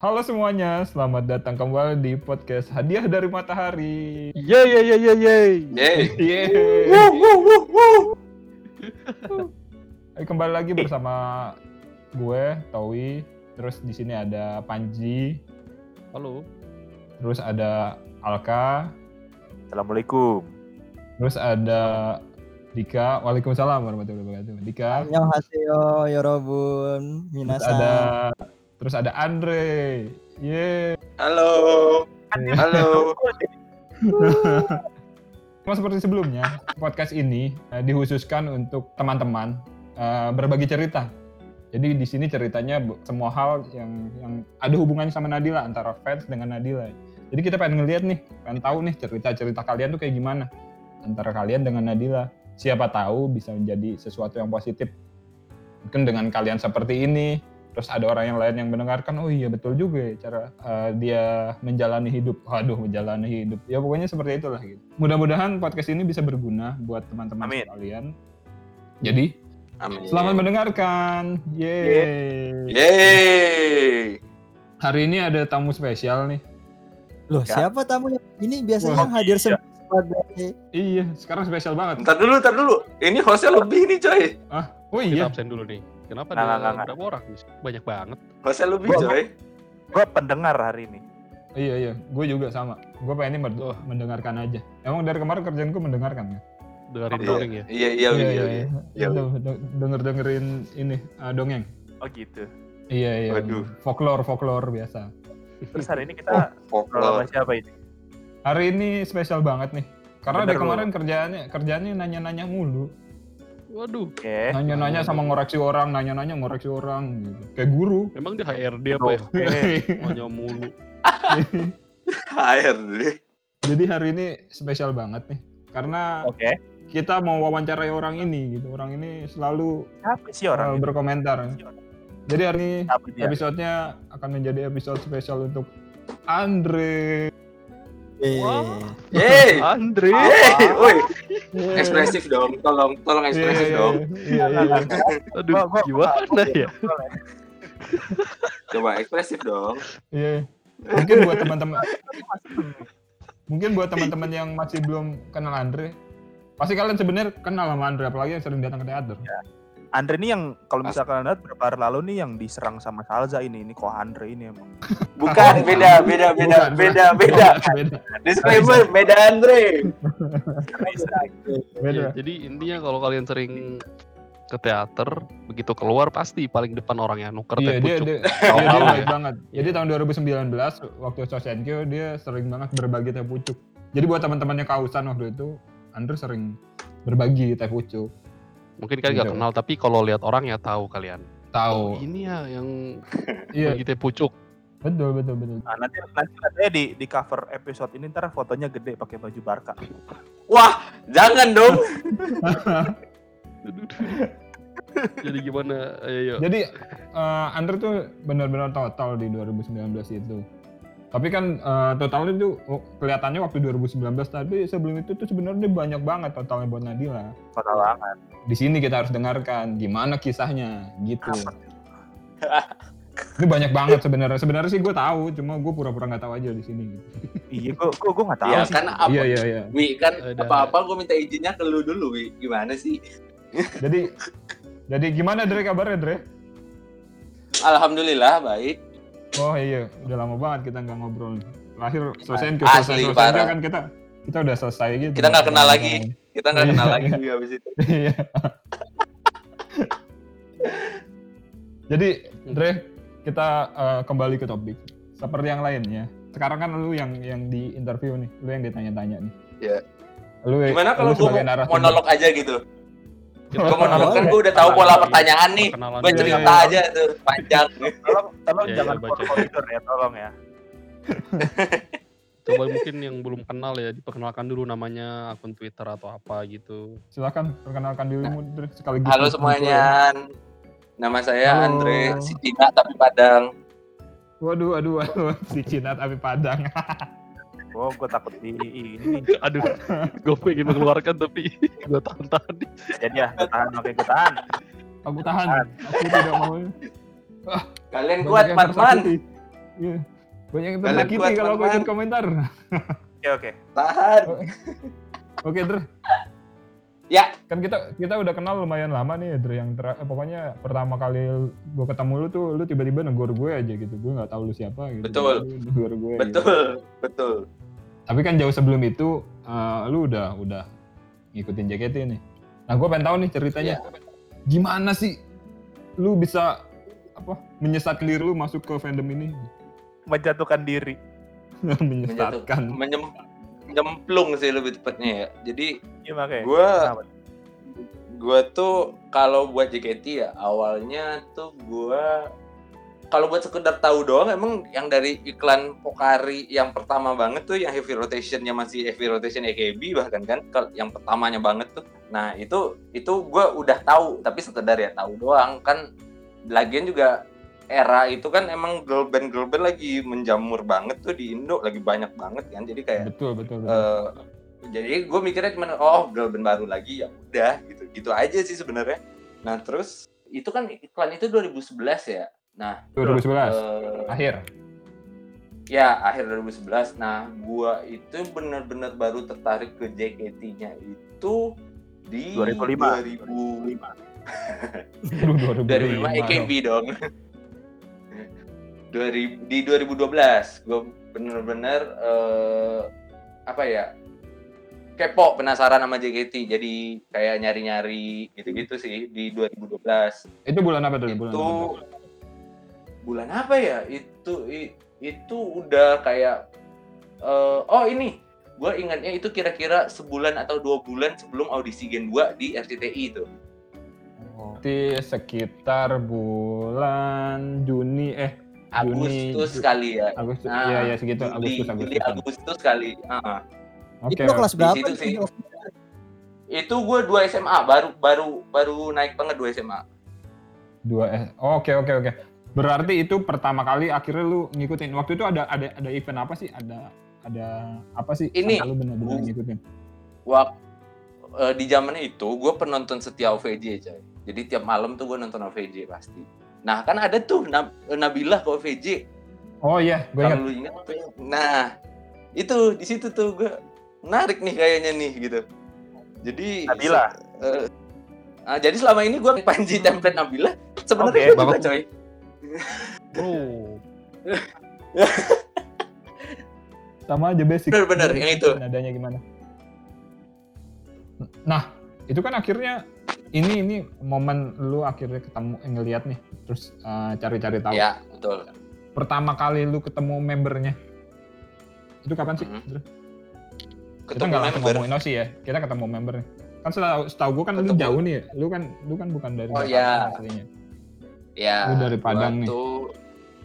Halo semuanya, selamat datang kembali di podcast Hadiah dari Matahari. Yeay, yeay, yeay, yeay, yeay. Yeay. Wuh, wuh, wuh, wuh. Eh, kembali lagi bersama gue, Towi. Terus di sini ada Panji. Halo. Terus ada Alka. Assalamualaikum. Terus ada Dika. Waalaikumsalam warahmatullahi wabarakatuh. Dika. Annyeonghaseyo, yorobun, minasan. Terus ada terus ada Andre. Yeay. Halo. Halo. Sama seperti sebelumnya, podcast ini eh, dikhususkan untuk teman-teman eh, berbagi cerita. Jadi di sini ceritanya semua hal yang yang ada hubungannya sama Nadila antara fans dengan Nadila. Jadi kita pengen ngeliat nih, pengen tahu nih cerita-cerita kalian tuh kayak gimana antara kalian dengan Nadila. Siapa tahu bisa menjadi sesuatu yang positif. Mungkin dengan kalian seperti ini, terus ada orang yang lain yang mendengarkan, oh iya betul juga ya cara eh, dia menjalani hidup. Waduh, menjalani hidup. Ya pokoknya seperti itulah gitu. Mudah-mudahan podcast ini bisa berguna buat teman-teman Amin. sekalian. Jadi, Amin. selamat mendengarkan. Yeay. Yeay. Hari ini ada tamu spesial nih. loh Ya. siapa tamunya ini biasanya Wah, yang hadir iya. sebagai Iya, sekarang spesial banget. Ntar dulu, ntar dulu. Ini hostnya lebih nih coy. Ah, oh Kita iya. absen dulu nih. Kenapa Nggak, ada nggak. berapa orang? Banyak banget. Hostnya lebih Gua- coy. Gue pendengar hari ini. Iya, iya. Gue juga sama. Gue pengennya ber- Oh. mendengarkan aja. Emang dari kemarin kerjaan gue mendengarkan kan? Dengerin Iya. dongeng ya. Iya, iya, iya, iya. Iya. Denger dengerin ini ah, dongeng. Oh gitu. Iya, iya. Waduh. Folklore, folklore biasa. Terus hari ini kita Oh, ngobrol sama folklore. siapa ini? Hari ini spesial banget nih. Karena dari kemarin kerjaannya kerjaannya nanya-nanya mulu. Waduh. Oke. Nanya-nanya sama ngoreksi orang, nanya-nanya ngoreksi orang gitu. Kayak guru. Emang dia HRD apa ya? Oke. Nanya mulu. HRD. Jadi hari ini spesial banget nih. Karena Oke. kita mau wawancarai orang ini gitu. Orang ini selalu Siapa sih uh, orang itu? berkomentar. Jadi hari ini episodenya akan menjadi episode spesial untuk Andre. Eh. Yeay. Andre. Yeay. Woi, Yeay. ekspresif dong. Tolong, tolong Iya, ekspresif iya, dong. Iya, iya, iya. Aduh, gimana ya? Coba ekspresif dong. Iya. Mungkin buat teman-teman mungkin buat teman-teman yang masih belum kenal Andre, pasti kalian sebenarnya kenal sama Andre apalagi yang sering datang ke teater. Andre ini yang kalau misalkan anda beberapa hari lalu nih yang diserang sama Salza ini, ini kok Andre ini emang. Bukan, beda, beda, beda, Bukan, beda, beda. beda. Disclaimer, beda Andre. Beda. Iya, jadi intinya kalau kalian sering ke teater, begitu keluar pasti paling depan orang yang nuker Iya, dia, pucuk. dia, iya, dia tahu baik banget. Jadi tahun 2019 waktu Sosenkyo dia sering banget berbagi teh pucuk. Jadi buat teman-temannya kausan waktu itu, Andre sering berbagi teh pucuk. Mungkin kalian nggak Iya. kenal, tapi kalau lihat orang ya tahu kalian. Oh, Tahu. ini ya yang Iya, bagi teh pucuk. betul betul betul. Nah, nanti nanti katanya di di cover episode ini ntar fotonya gede pakai baju Barca. Wah, jangan dong. Jadi gimana? Ayo, ayo. Jadi eh, Andre tuh benar-benar total di 2019 itu. Tapi kan eh, totalnya tuh oh, kelihatannya waktu 2019 tapi sebelum itu tuh sebenarnya banyak banget totalnya buat Nadila. Total banget. Di sini kita harus dengarkan gimana kisahnya gitu. Ini banyak banget sebenarnya. Sebenarnya sih gue tahu, cuma gue pura-pura nggak tahu aja di sini. Gitu. Iya, gua gua, gua nggak tahu Ya sih. kan apa? Iya iya iya. Wi kan apa-apa gue minta izinnya ke lu dulu, Wi. Gimana sih? Jadi jadi gimana Dre kabarnya Dre? Alhamdulillah baik. Oh iya, udah lama banget kita nggak ngobrol. Terakhir selesai Asli, selesai kan kita kita udah selesai gitu. Kita nggak kenal lagi. Kita nggak Iya, kenal lagi iya. Habis itu. Iya. Jadi, Dre, kita eh, kembali ke topik. Seperti yang lainnya. Sekarang kan lu yang yang di interview nih, lu yang ditanya-tanya nih. Iya. Lu Gimana kalau lu gue sebagai narasumber. monolog aja gitu? Gue monolog kan gue udah tahu pola pertanyaan nih. Gue cerita Iya, iya. aja tuh panjang. Tolong tolong Iya, jangan iya, baca. koridor ya, tolong ya. Coba mungkin yang belum kenal ya, diperkenalkan dulu namanya, akun Twitter atau apa gitu. Silakan perkenalkan dirimu Dre sekaligus. Halo semuanya. Nama saya Halo. Andre si Cina tapi Padang. Waduh, waduh, waduh, si Cina tapi Padang. Oh, gua takut di ini nih. Aduh, gue pengen mengeluarkan tapi gue tahan-tahan. Jadi ya, gua tahan oke gua tahan. Aku tahan. Aku tidak mau. Kalian Banyak kuat, tersakiti. Iya. Banyak yang Kalian tersakiti kalau aku teman-teman. ikut komentar. Oke oke. Tahan. Oke, Dr. Ya. Kan kita kita udah kenal lumayan lama nih, Dr. Yang ter- eh, pokoknya pertama kali gue ketemu lu tuh, lu tiba-tiba negor gue aja gitu. Gue nggak tahu lu siapa gitu. Betul. Negor gue. gitu. Betul, betul. Tapi kan jauh sebelum itu, eh, lu udah udah ngikutin JKT nih. Nah, gue pengen tahu nih ceritanya. Gimana sih lu bisa apa menyesat keliru masuk ke fandom ini? Menjatuhkan diri. Menyesatkan. Menyem, nyemplung sih lebih tepatnya ya. Jadi. Gua Kenapa? gua tuh kalau buat JKT ya awalnya tuh gua kalau buat sekedar tahu doang emang yang dari iklan Pokari yang pertama banget tuh yang heavy rotationnya masih heavy rotation AKB bahkan kan yang pertamanya banget tuh. Nah itu itu gua udah tahu tapi sekedar ya tahu doang. Kan lagian juga era itu kan emang girl band girl band lagi menjamur banget tuh di Indo lagi banyak banget kan. Jadi kayak Betul, betul, betul. Eh, jadi gue mikirnya cuma oh girl band baru lagi ya udah gitu. Gitu aja sih sebenarnya. Nah terus itu kan iklan itu 2011 ya nah 2011 eh, akhir. ya akhir 2011 nah gua itu benar-benar baru tertarik ke JKT-nya itu di 2005. 2000 Aduh, 2005 2005 AKB dong. 2000 di 2012 gue bener-bener eh, apa ya kepo penasaran sama JKT jadi kayak nyari-nyari gitu-gitu sih di 2012 Itu bulan apa tuh? Bulan itu apa? Bulan apa ya itu i- itu udah kayak eh, oh ini gue ingatnya itu kira-kira sebulan atau dua bulan sebelum audisi Gen 2 di RCTI itu Berarti sekitar bulan Juni eh Juni, Agustus Ju- kali ya Agustus. Nah, Iya, ya segitu Juli, Agustus Juli, Agustus. Agustus kali. Ah. Oke. itu kelas di berapa? situ sih. itu? Itu gue dua SMA, baru baru baru naik banget dua SMA. Dua eh. oh, Oke oke oke. Berarti itu pertama kali akhirnya lu ngikutin. Waktu itu ada ada ada event apa sih? Ada ada apa sih? Ini, lu benar-benar ngikutin. Wak eh, di zaman itu gue penonton setia OVJ coy. Jadi tiap malam tuh gue nonton OVJ pasti. Nah kan ada tuh Nab- Nabilah ke OVJ. Oh iya, gue. Kalau lu ingat tuh. Nah itu di situ tuh gue menarik nih kayaknya nih gitu. Jadi Nabila. eh, ah, jadi selama ini gue panji template Nabila sebenarnya gua juga coy. Oh. Sama aja basic. Bener-bener, yang itu. Nadanya gimana? Nah, itu kan akhirnya ini ini momen lu akhirnya ketemu eh, ngeliat nih, terus eh, cari-cari tahu. Ya betul. Pertama kali lu ketemu membernya, itu kapan sih? Mhm. Terus? kita Ketemu nggak langsung member. ngomongin Osi ya, kita ketemu membernya. Kan setahu, setahu gue kan lu Ketemu. jauh nih, ya. lu kan lu kan bukan dari Oh, Jakarta iya. aslinya. Ya, Lu dari gua Padang nih. Tuh,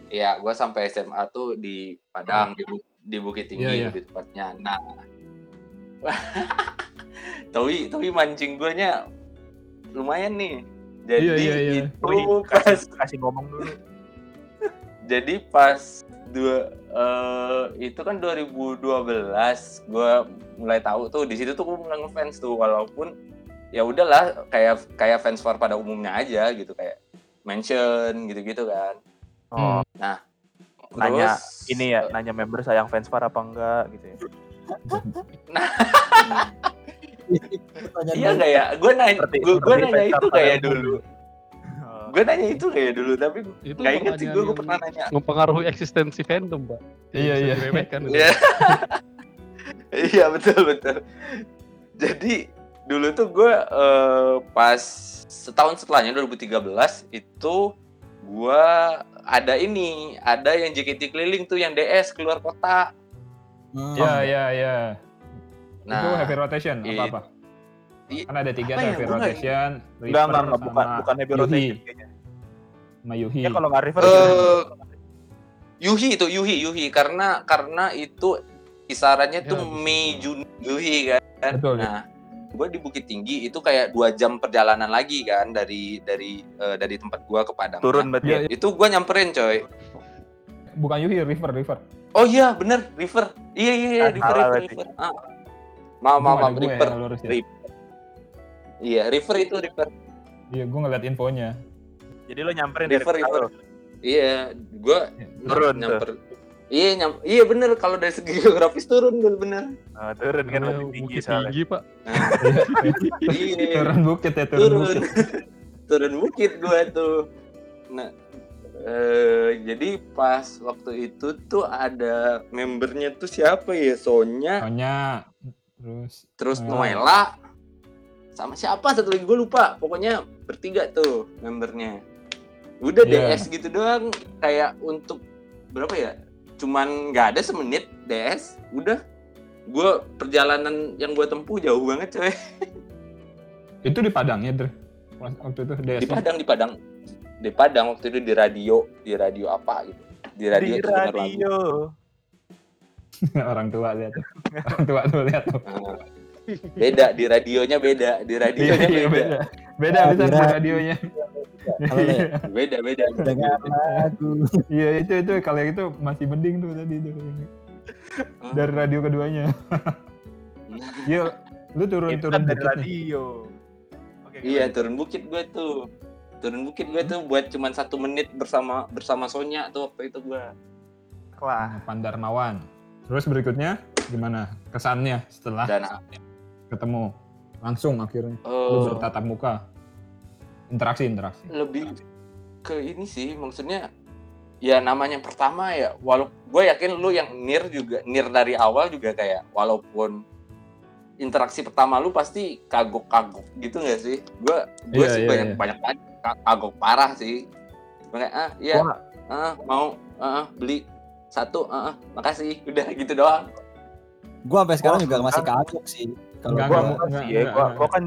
ya, gua sampai SMA tuh di Padang, di, Bu- di Bukit Tinggi Iya, iya. lebih tepatnya. Nah, Towi, Towi mancing guanya lumayan nih. Jadi Iya, iya, iya. itu Wih, pas, kasih, kasih ngomong dulu. jadi pas dua eh, itu kan 2012 gua mulai tahu tuh di situ tuh gua mulai ngefans tuh walaupun ya udahlah kayak kayak fans war pada umumnya aja gitu kayak mention gitu-gitu kan. Oh, Hmm. nanya Terus, ini ya, nanya member sayang fans Far apa enggak gitu ya. Pertanyaan Iya baik. nggak ya? Gue nanya, Seperti- gue seperti nanya itu kayak dulu. Gue nanya itu kayak dulu, tapi Itu nggak inget sih gue pertanyaan pernah nanya. mempengaruhi eksistensi fandom, Pak. Iya, iya. Iya, iya betul betul. Jadi dulu tuh gue eh, pas setahun setelahnya 2013 itu gue ada ini, ada yang JKT keliling tuh yang DS keluar kota. Hmm. Iya iya iya. itu Nah, heavy rotation apa apa? Kan ada tiga apa tuh ya? heavy nggak- rotation, Enggak, enggak, enggak, bukan bukan heavy Yuhi. rotation kayaknya. sama Yuhi. Ya kalau nggak river Eh, Yuhi itu Yuhi Yuhi karena karena itu kisarannya Ya, tuh. Mei Juni Yuhi kan. Betul. Nah, gue di Bukit Tinggi itu kayak dua jam perjalanan lagi kan dari dari eh, dari tempat gua ke Padang. turun berarti. Iya, ya. itu gue nyamperin coy. Bukan Yuhi, River, River. Oh iya bener River. Iya iya iya Ah, River River. berarti. River. Ah. Maaf maaf maaf gue River. lurusin. River. Iya River itu River. Iya, gue ngeliat infonya. Jadi lo nyamperin River, dari river. Iya, gua Turun tuh. Iya, nyam, iya bener. Kalau dari segi geografis turun gue bener. Nah, turun kan lebih tinggi Bukit soalnya. tinggi pak. Iya. turun bukit ya turun, turun. bukit. Turun bukit gua tuh. Nah eh, jadi pas waktu itu tuh ada membernya tuh siapa ya? Sonya. Soalnya terus terus Oh. Noella. Sama siapa? Satu lagi gue lupa. Pokoknya bertiga tuh membernya. Udah Iya. DS gitu doang. Kayak untuk berapa ya cuman nggak ada semenit DS udah. Gue perjalanan yang gue tempuh jauh banget coy. Itu di Padang ya Dre? Waktu itu DS di Padang di Padang. Di Padang waktu itu di radio. Di radio apa gitu. Di radio Di radio. orang tua lihat tuh. Orang tua tuh lihat tuh. Nah, beda di radionya beda. Di iya, radionya iya, beda. beda. Beda Ah, bisa di radionya Halo, Le. beda beda. Dengar lagu. iya itu itu kalau yang itu masih mending tuh tadi tuh dari radio keduanya. Iya lu turun Itu turun kan dari radio. Oke, iya turun bukit gue tuh. Turun bukit gue tuh buat cuman satu menit bersama bersama Sonya tuh waktu itu gue Wah, Pandarmawan. Terus berikutnya gimana kesannya setelah dan ketemu? Langsung akhirnya. Eh, lu bertatap muka interaksi interaksi lebih ke ini sih maksudnya ya namanya pertama ya walau gue yakin lu yang nir juga nir dari awal juga kayak walaupun interaksi pertama lu pasti kagok-kagok gitu nggak sih gue gue Iya, sih iya, banyak iya. banyak kagok parah sih kayak ah iya ah, mau ah, beli satu ah, ah, makasih udah gitu doang Gua sampai sekarang Wah, juga masih kagok sih. Kalau enggak sih ya, gua, gua kan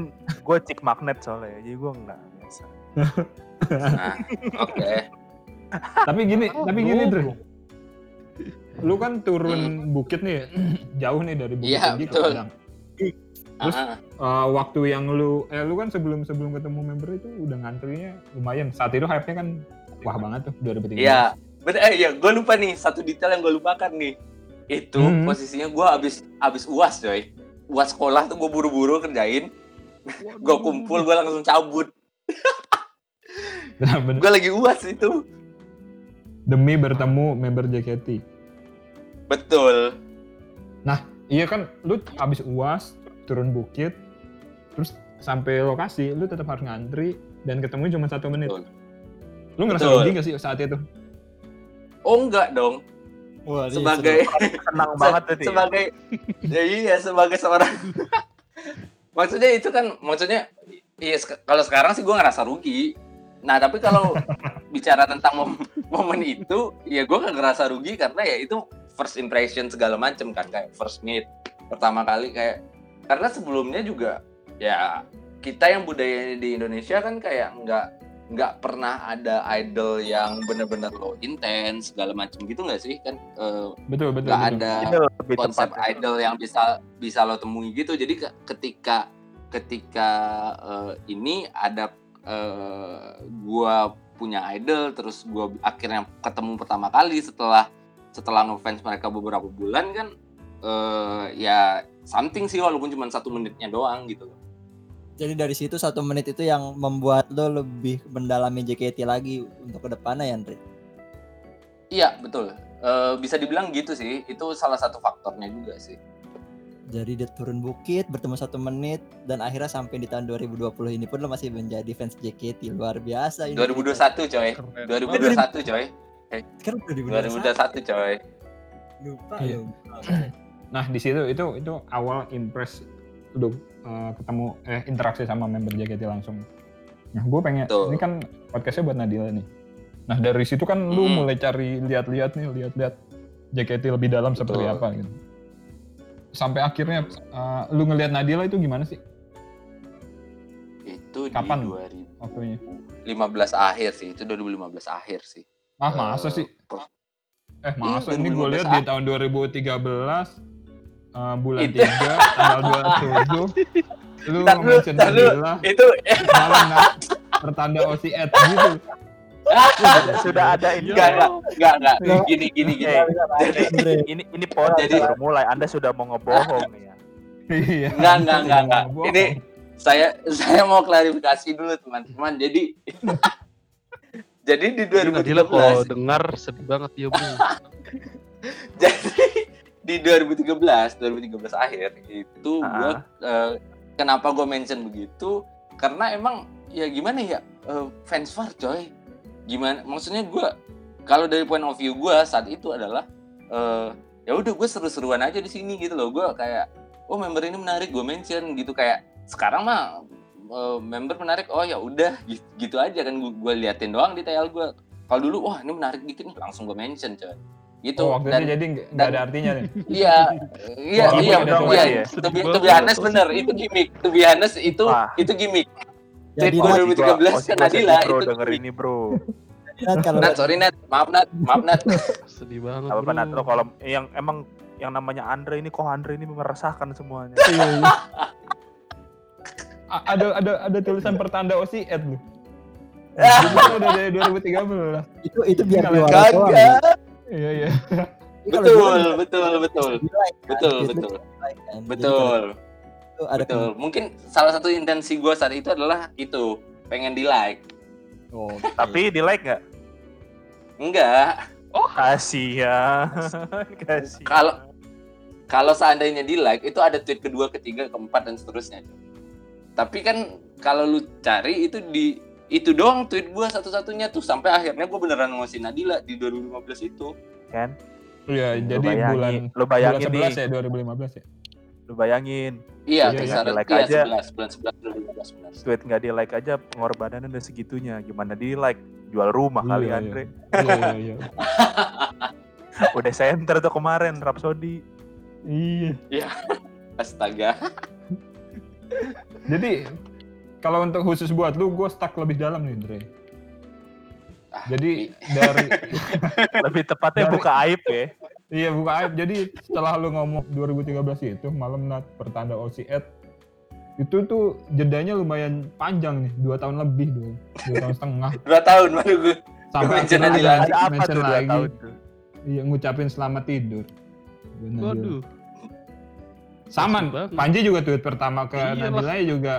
gua cik magnet soalnya, jadi gua enggak. Nah oke tapi gini tapi gini Dre lu kan turun bukit nih jauh nih dari bukit Iya, tinggi ke betul. Padang Terus, ah. Eh, waktu yang lu eh lu kan sebelum sebelum ketemu member itu udah ngantrinya lumayan saat itu hype-nya kan wah banget tuh 2013 Iya, bener. Eh, ya, gue lupa nih satu detail yang gue lupakan nih. Itu Hmm. posisinya gue abis abis uas coy. Uas sekolah tuh gue buru-buru kerjain. gue kumpul, gue langsung cabut. Nah, bener. Gue lagi uas itu. demi bertemu member JKT Betul. iya kan lu abis uas turun bukit terus sampai lokasi lu tetap harus ngantri dan ketemu cuma satu menit Betul. lu ngerasa Betul. rugi gak sih saat itu Oh enggak dong. Wah, ini Sebagai Senang banget tadi. sebagai ya iya sebagai seorang maksudnya itu kan maksudnya iya sek- kalau sekarang sih gue ngerasa rugi. Nah tapi kalau bicara tentang mom- momen itu ya gue gak ngerasa rugi karena ya itu first impression segala macem kan kayak first meet pertama kali kayak karena sebelumnya juga ya kita yang budaya di Indonesia kan kayak nggak nggak pernah ada idol yang bener-bener lo intens segala macem gitu nggak sih? Kan eh, betul betul, nggak betul. ada konsep idol yang bisa bisa lo temui gitu. Jadi ke- ketika ketika eh, ini ada eh, gua punya idol terus gua akhirnya ketemu pertama kali setelah setelah ngefans mereka beberapa bulan kan eh, ya something sih walaupun cuma satu menitnya doang gitu. Jadi dari situ satu menit itu yang membuat lo lebih mendalami JKT lagi untuk ke depannya ya Andre. iya betul. Eh, bisa dibilang gitu sih. Itu salah satu faktornya juga sih Jadi dia turun bukit bertemu satu menit dan akhirnya sampai di tahun 2020 ini pun lo masih menjadi fans JKT luar biasa ini. 2021 coy Keren. 2021 coy Sekarang 2021 2021. coy Lupa Iya. lupa. Nah di situ itu itu awal impress udah eh, ketemu eh interaksi sama member JKT langsung. Nah gue pengen Betul. ini kan podcastnya buat Nadila nih. Nah dari situ kan lu Hmm. mulai cari lihat-lihat nih lihat-lihat JKT lebih dalam seperti Betul. apa gitu. Sampai akhirnya eh, lu ngelihat Nadila itu gimana sih itu Kapan? di 2000 waktunya? 15 akhir sih itu 2015 akhir sih Ah masa Eh, sih? Eh masa Iya, ini gue 2015 lihat di tahun 2013 eh, bulan Itu. 3 tanggal 27 lu mention. Nadila itu malah nggak bertanda OC at gitu. Sudah ada ini. enggak enggak enggak enggak Nggak. gini gini gini jadi ini ini podcast Jadi- baru mulai. Anda sudah mau ngebohong ya. Iya. enggak enggak enggak enggak ini saya saya mau klarifikasi dulu teman-teman jadi Jadi di Jadi Nadila kalau 2013 dengar sedih banget ya bro. jadi di 2013 2013 akhir itu gue Ah. kenapa gue mention begitu karena emang ya gimana ya eh, fans war coy gimana maksudnya gue kalau dari point of view gue saat itu adalah eh, ya udah gue seru-seruan aja di sini gitu loh gue kayak oh member ini menarik gue mention gitu kayak sekarang mah eh, member menarik oh ya udah gitu, gitu aja kan gue liatin doang di TL gue kalau dulu wah ini menarik dikit nih langsung gue mention coy gitu Oh, waktu dan itu jadi nggak ada artinya nih. Iya, iya, iya, iya, iya. ya. To be, Sedih to be banget. honest bener, itu gimmick. To be honest itu itu gimmick. Jadi Nat, 2013 Oh, kan Nadila bro itu denger ini bro. Nat, kalau Nat, sorry Nat, maaf Nat, maaf Nat. Sedih banget Apa bro. Natro kalau yang emang yang namanya Andre ini kok Andre ini meresahkan semuanya. Iya, iya. Ada ada ada tulisan pertanda OCED lu. Itu udah dari 2013. itu itu biar juara doang. Kagak. Iya iya. Betul, betul, betul. kan, Betul, betul. kan. Betul, kalau itu ada betul. Mungkin salah satu intensi gue saat itu adalah itu, pengen di like. Oh, Tapi di like nggak? Enggak. Kasihan. Kasihan. Kalau- Kalau seandainya di like, itu ada tweet kedua, ketiga, keempat, dan seterusnya. Tapi kan kalau lu cari itu di itu doang tweet gue satu-satunya tuh sampai akhirnya gue beneran ngosin Nadila di 2015 itu. kan? Iya, jadi bayangin- bulan lu bulan bayangin 11 nih, ya 2015 ya. Lu bayangin Iya, Iya, kisaran di like iya, aja. 11, bulan 11 2015 benar. tweet nggak di like aja pengorbanannya udah segitunya. Gimana di like? Jual rumah Iya, kali iya. Andre. Iya iya iya. Udah center tuh kemarin Rhapsody. Iya. Astaga. Jadi kalau untuk khusus buat lu, gue stuck lebih dalam nih, Dre. Ah, Jadi dari Lebih tepatnya Dari- buka aib ya. Iya buka aib. Jadi setelah lu ngomong 2013 itu malam nat pertanda OCED itu tuh jedanya lumayan panjang nih, dua tahun lebih dong, dua tahun setengah. Dua tahun baru gue. Sampai Mention dia Ada apa mention tuh dua lagi, tahun tuh? iya ngucapin selamat tidur. Bener, Waduh. Sama, Asik banget. Panji juga tweet pertama ke Iya. Nadila juga.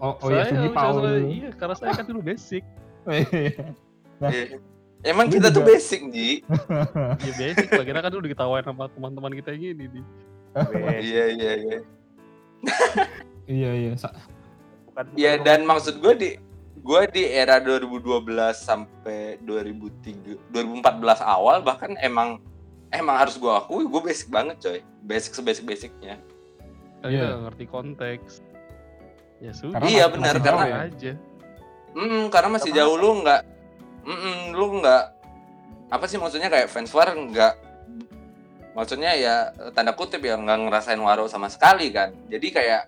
Oh, oh ya Saya Sugi Paul. Iya, karena saya kan dulu basic. Iya. Iya. Emang Lu kita tuh basic, Ji. Ya basic lah, kira kan dulu diketawain sama teman-teman kita gini nih. Weh, Iya, iya, iya. Iya iya. Iya, dan maksud gue di gue di era 2012 sampai 2003 2014 awal bahkan emang emang harus gue akui gue basic banget coy basic sebasic basicnya Iya. kita nggak ngerti konteks. Ya sudah. Karena Iya, benar, karena- ya. aja. Hmm, karena masih Sama- jauh lu nggak, mm lu nggak apa sih maksudnya kayak fans war nggak, maksudnya ya tanda kutip ya nggak ngerasain waro sama sekali kan. Jadi kayak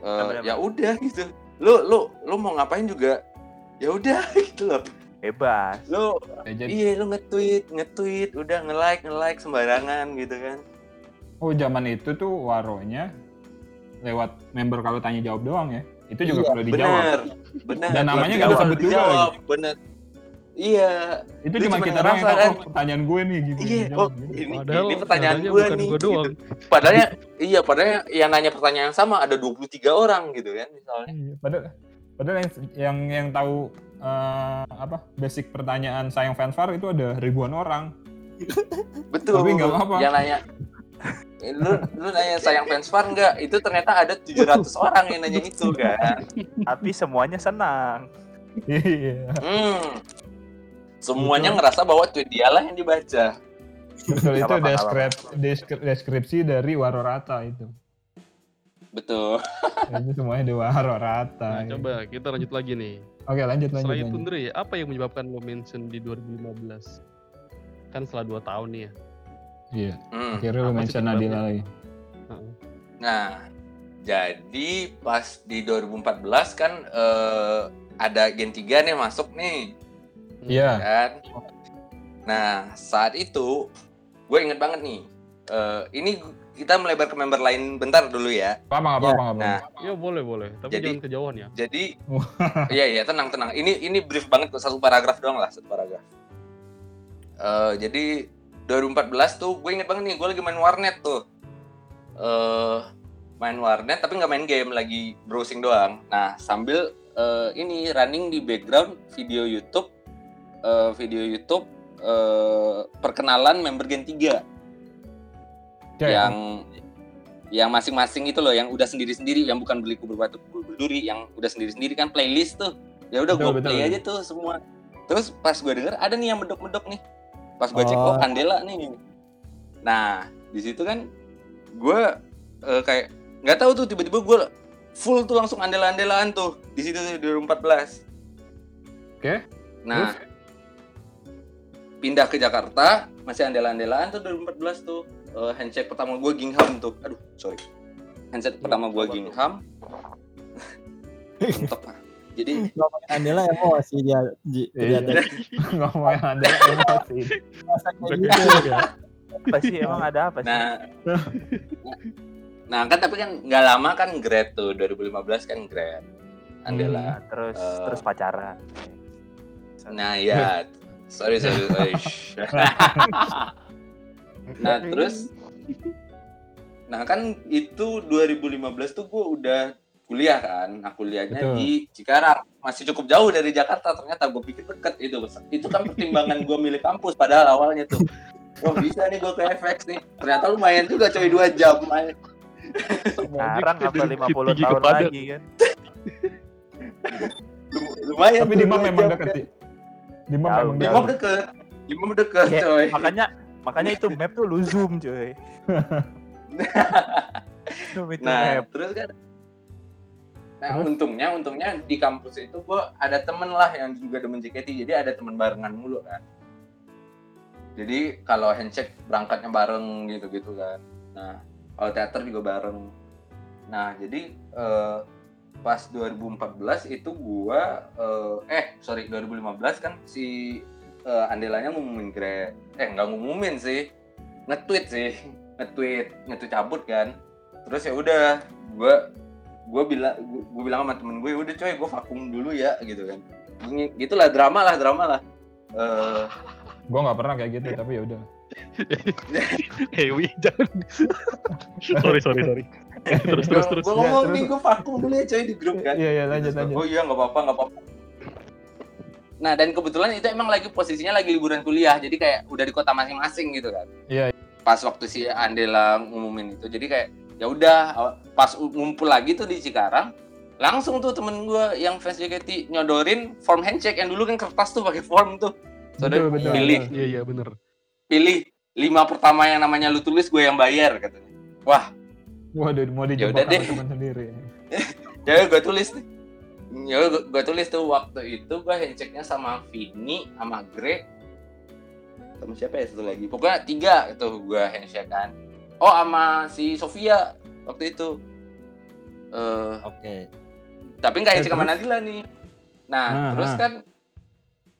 eh, Benar-benar. ya udah gitu. Lu lu lu mau ngapain juga ya udah gitu loh. bebas. Lu Ya, jadi iya lu nge-tweet, nge-tweet, udah nge-like, nge-like sembarangan gitu kan. oh zaman itu tuh waronya lewat member kalau tanya jawab doang ya. Itu juga Iya, kalau dijawab. Bener, bener. Dan namanya nggak juga dijawab, Bener. Iya, Itu cuma kita doang yang tahu kan? oh, pertanyaan gue nih gitu. iya. Oh, gitu. ini, Padahal ini pertanyaan gue bukan nih. gua doang. gitu. Padahal iya, padahal yang nanya pertanyaan yang sama ada 23 orang gitu kan misalnya. Iya, padahal padahal yang yang, yang tahu eh, apa basic pertanyaan sayang fanfare itu ada ribuan orang. Betul. Tapi nggak apa-apa. Yang nanya lu lu nanya sayang fans far enggak? Itu ternyata ada 700 orang yang nanya itu kan. Tapi semuanya senang. Iya. Hmm. Semuanya ngerasa bahwa tweet dialah yang dibaca. Betul itu deskrip- deskri- deskripsi dari Waro Rata itu. Betul. Itu semuanya di Waro Rata. Nah, ya. coba kita lanjut lagi nih. Oke lanjut lanjut. Selain itu lanjut. Apa yang menyebabkan lo mention di 2015? Kan setelah 2 tahun nih ya. Iya. Hmm. Akhirnya sih mention? Nadila lagi. Heeh. Nah, jadi pas di 2014 kan eh, ada Gen 3 nih masuk nih. Iya. kan nah saat itu gue inget banget nih eh, ini kita melebar ke member lain bentar dulu ya Apa apa-apa nggak apa-apa. Nah. Ya boleh boleh, tapi Jadi- jangan kejauhan ya. jadi Wah. iya iya tenang tenang ini ini brief banget kok satu paragraf doang lah satu paragraf Eh, jadi 2014 tuh gue inget banget nih gue lagi main warnet tuh eh main warnet tapi nggak main game lagi browsing doang nah sambil eh, ini running di background video YouTube eh, video YouTube eh, perkenalan member Gen 3 Oke, yang yang masing-masing itu loh yang udah sendiri-sendiri yang bukan beli kubur batu kubur berduri yang udah sendiri-sendiri kan playlist tuh. Ya udah gue play betul. aja tuh semua. Terus pas gue denger ada nih yang medok-medok nih. Pas gue cek Oh. oh. Andela nih. Nah di situ kan gue eh, kayak nggak tahu tuh tiba-tiba gue full tuh langsung andela-andelaan tuh di situ tuh 2014 Oke. nah pindah ke Jakarta masih andela-andelaan tuh 2014 tuh Eh, handshake pertama gue Gingham tuh aduh sorry handshake pertama gue. Gingham Mentok, ah. jadi Ngomongin Andela emosi dia. Iya. Ternyata ngomongin ada emosi. gitu. Apa sih emang ada apa sih? nah nah kan tapi kan nggak lama kan grad tuh 2015 kan grad Andela Nah, terus Eh. terus pacaran. Nah ya, sorry sorry sorry. Nah terus, nah kan itu 2015 tuh gue udah kuliah kan, nah kuliahnya Betul. di Cikarang, masih cukup jauh dari Jakarta. Ternyata gue pikir deket itu, itu kan pertimbangan gue milih kampus padahal awalnya tuh. Wah bisa nih gue ke FX nih. Ternyata lumayan juga coy 2 jam. main. Sekarang apa Dari 50 Bukit Tinggi ke tahun lagi kan? Lum- Lumayan Tapi dua memang jam, deket Dimam Jauh, memang. Dimam deket. Dimam deket Ya, coy. makanya makanya itu map tuh lu zoom coy. Nah, map. terus kan Nah, Terus? untungnya untungnya di kampus itu gua ada temen lah yang juga demen JKT. Jadi ada temen barengan mulu kan. Jadi kalau handshake berangkatnya bareng gitu-gitu kan. Nah, kalau teater juga bareng. Nah, jadi eh, pas 2014 itu gua eh, eh sorry 2015 kan si eh, Andelanya ngumumin grade. Eh nggak ngumumin sih, nge-tweet sih, nge-tweet, nge-tweet cabut kan. Terus ya udah, gua gue bilang gue bilang sama temen gue udah coy gue vakum dulu ya gitu kan Gini- gitulah drama lah drama lah Eh, Gue nggak pernah kayak gitu, tapi ya udah. Hewi jangan. sorry sorry sorry. terus terus terus. gue Ya, ngomong terus. nih gue vakum dulu ya coy di grup kan Iya iya lanjut lanjut. oh iya nggak apa-apa nggak apa-apa nah dan kebetulan itu emang lagi posisinya lagi liburan kuliah jadi kayak udah di kota masing-masing gitu kan Iya. pas waktu si Andela ngumumin itu jadi kayak ya udah pas ngumpul lagi tuh di Cikarang langsung tuh temen gue yang fans JKT nyodorin form handshake yang dulu kan kertas tuh pakai form tuh Saudara betul. pilih. Iya iya bener. pilih lima pertama yang namanya lu tulis gue yang bayar katanya wah Waduh mau Ya sama deh. teman sendiri. ya gue tulis nih ya gue, tulis tuh waktu itu gue handshake-nya sama Vini sama Gre sama siapa ya satu lagi pokoknya tiga itu gue handshake kan oh sama si Sofia waktu itu eh Oke. tapi nggak Eh, handshake sama? Nadila nih nah Nah, terus nah. kan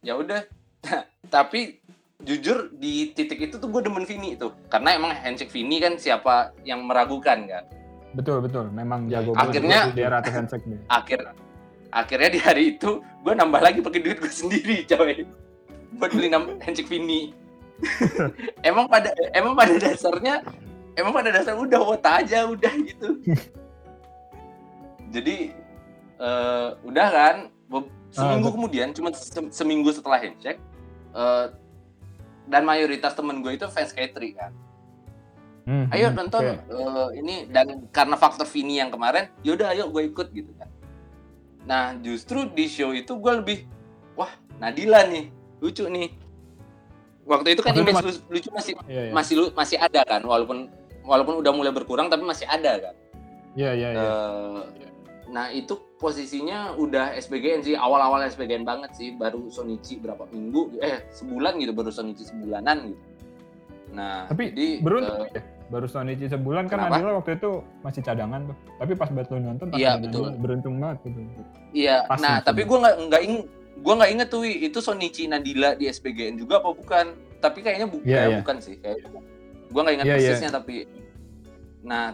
ya udah tapi jujur di titik itu tuh gue demen Vini tuh. Karena emang handshake Vini kan siapa yang meragukan kan? Betul betul. Memang jago akhirnya- dia ratu handshake nih. akhir akhirnya di hari itu gue nambah lagi pakai duit gue sendiri coy. Buat beli handshake Vini. Emang pada emang pada dasarnya emang pada dasar udah wota aja udah gitu. Jadi eh, udah kan seminggu Ah, kemudian cuma se- seminggu setelah handshake eh, dan mayoritas temen gue itu fans Katri kan Hmm, ayo hmm, nonton oke. eh, ini dan karena faktor Vini yang kemarin yaudah ayo gue ikut gitu kan nah justru di show itu gue lebih wah Nadila nih lucu nih waktu itu kan Waktu image mas- lu- lucu masih Iya iya. masih lu- masih ada kan walaupun walaupun udah mulai berkurang tapi masih ada kan Iya iya iya. Eh, nah itu posisinya udah SBGN sih awal-awal SBGN banget sih baru Sonichi berapa minggu eh sebulan gitu baru Sonichi sebulanan gitu nah Tapi jadi, beruntung eh, ya. Baru Sonichi sebulan kan? Nadila waktu itu masih cadangan tuh. Tapi pas Batu nonton pas Iya, betul. Beruntung banget gitu. Iya, Pas nah tapi gue nggak nggak ing gue nggak inget tuh Wi, itu Sonichi Nadila di SBGN juga apa bukan? Tapi kayaknya bu Iya, kayak iya. bukan sih, kayak gue nggak ingat Iya, iya. persisnya tapi. Nah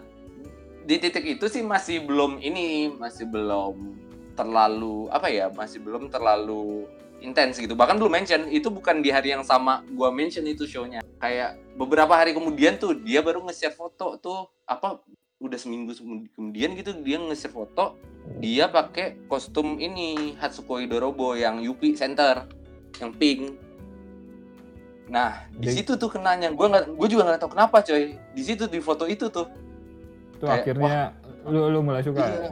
di titik itu sih masih belum ini masih belum terlalu apa ya masih belum terlalu intens gitu bahkan belum mention itu bukan di hari yang sama gua mention itu shownya kayak beberapa hari kemudian tuh dia baru nge-share foto tuh apa udah seminggu kemudian gitu dia nge-share foto dia pakai kostum ini Hatsukoi Dorobo yang Yupi Center yang pink. Nah, di situ tuh kenanya. Gue nggak, gue juga nggak tahu kenapa, coy. Di situ di foto itu tuh. Itu Kayak, akhirnya lu lu mulai suka. Iya.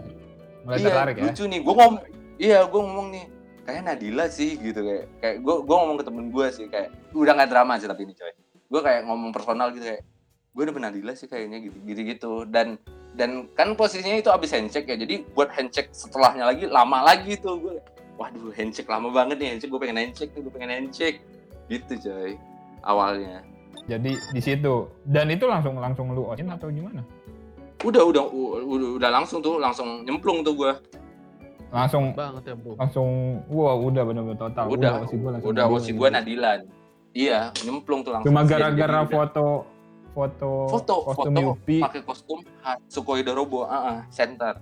Mulai iya, tertarik ya. lucu nih. Gue ngom, iya, gue ngomong nih. Kayak Nadila sih gitu kayak. Kayak gue gue ngomong ke temen gue sih kayak udah nggak drama sih tapi ini coy. Gue kayak ngomong personal gitu kayak gue udah Nadila sih kayaknya gitu gitu gitu dan dan kan posisinya itu abis handshake ya jadi buat handshake setelahnya lagi lama lagi tuh gue waduh handshake lama banget nih handshake gue pengen handshake nih gue pengen handshake gitu coy awalnya Jadi di situ dan itu langsung langsung lu osin atau gimana? Udah udah udah, udah langsung tuh langsung nyemplung tuh gue Langsung banget ya bro langsung wah udah benar-benar total. udah osi gua langsung udah gitu. gue Nadilan iya nyemplung tuh langsung Cuma Jadi- gara-gara udah. foto foto foto kostum foto Yupi. pakai kostum ha, Sukhoi Dorobo ah ah, center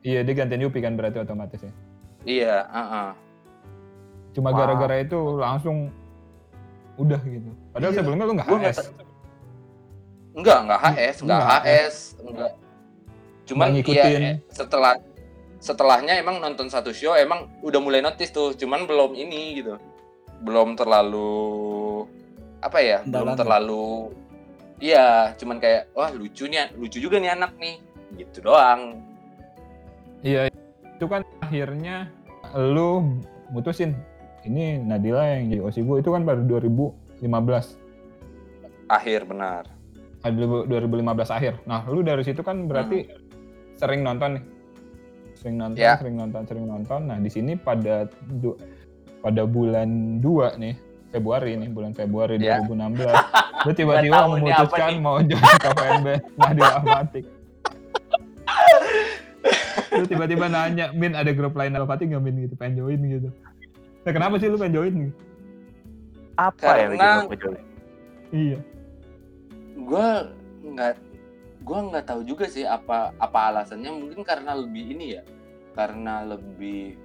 Iya, dia gantiin Yupi kan berarti otomatis ya. iya ah ah. Cuma gara-gara itu langsung udah gitu. Padahal Iya. sebelumnya lu nggak Gua nggak HS. Enggak enggak HS enggak Nggak HS enggak cuman Nggak iya ngikutin. eh, setelah setelahnya emang nonton satu show emang udah mulai notice tuh cuman belum ini gitu belum terlalu apa ya belum Mendalam ya? terlalu iya cuman kayak wah lucu nih lucu juga nih anak nih gitu doang Iya, itu kan akhirnya lu mutusin ini Nadila yang jadi OSI gue itu kan baru 2015. akhir benar Ah, 2015 akhir. Nah, lu dari situ kan berarti sering nonton nih. Sering nonton, Ya. sering nonton, sering nonton. Nah, di sini pada du- pada bulan 2 nih, Februari nih, bulan Februari Ya. 2016. Lu tiba-tiba memutuskan mau join KPMB Nadila Ahmatik. lu tiba-tiba nanya, Min ada grup lain Alpati nggak Min gitu, pengen join gitu. Nah, kenapa sih lu pengen join gitu? Apa ya Karena- bikin lo join? Iya. Gue nggak gue nggak tahu juga sih apa apa alasannya. Mungkin karena lebih ini ya karena lebih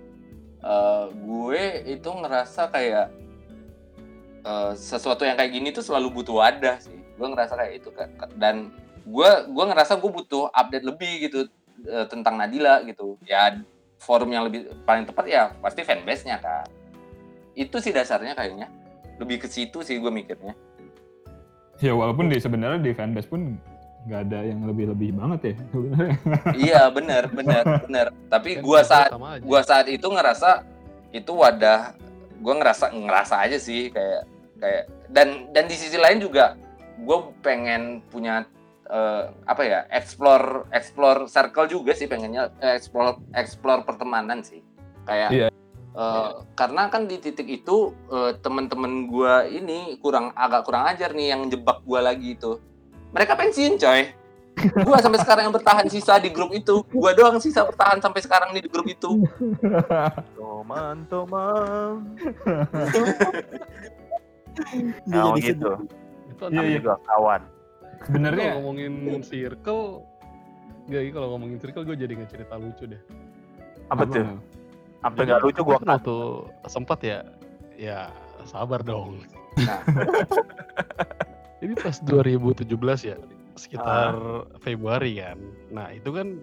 eh, gue itu ngerasa kayak eh, sesuatu yang kayak gini tuh selalu butuh wadah sih. Gue ngerasa kayak itu kan dan gue gue ngerasa gue butuh update lebih gitu eh, tentang Nadila gitu. Ya forum yang lebih paling tepat ya pasti fanbase nya kan itu sih dasarnya kayaknya. Lebih ke situ sih gue mikirnya Ya walaupun di sebenarnya di fanbase pun nggak ada yang lebih-lebih banget ya sebenarnya. iya bener bener bener tapi Kan gua saat gua saat itu ngerasa itu wadah gua ngerasa ngerasa aja sih kayak kayak dan dan di sisi lain juga gue pengen punya eh, apa ya explore explore circle juga sih pengennya eh, explore explore pertemanan sih kayak Iya. Eh, karena kan di titik itu eh, temen-temen gua ini kurang agak kurang ajar nih yang jebak gua lagi itu mereka pensiun coy gua sampai sekarang yang bertahan sisa di grup itu gua doang sisa bertahan sampai sekarang nih di grup itu Toman, toman. Nah, jadi gitu. Itu Iya, Kami iya. juga kawan. Sebenarnya kalau ngomongin circle Gak, kalau ngomongin circle gue jadi nggak cerita lucu deh. Apa tuh? Sampai nggak lucu gua kan waktu sempat ya, ya sabar dong. Nah. Ini pas 2017 ya, sekitar Ah. Februari kan. Nah itu kan,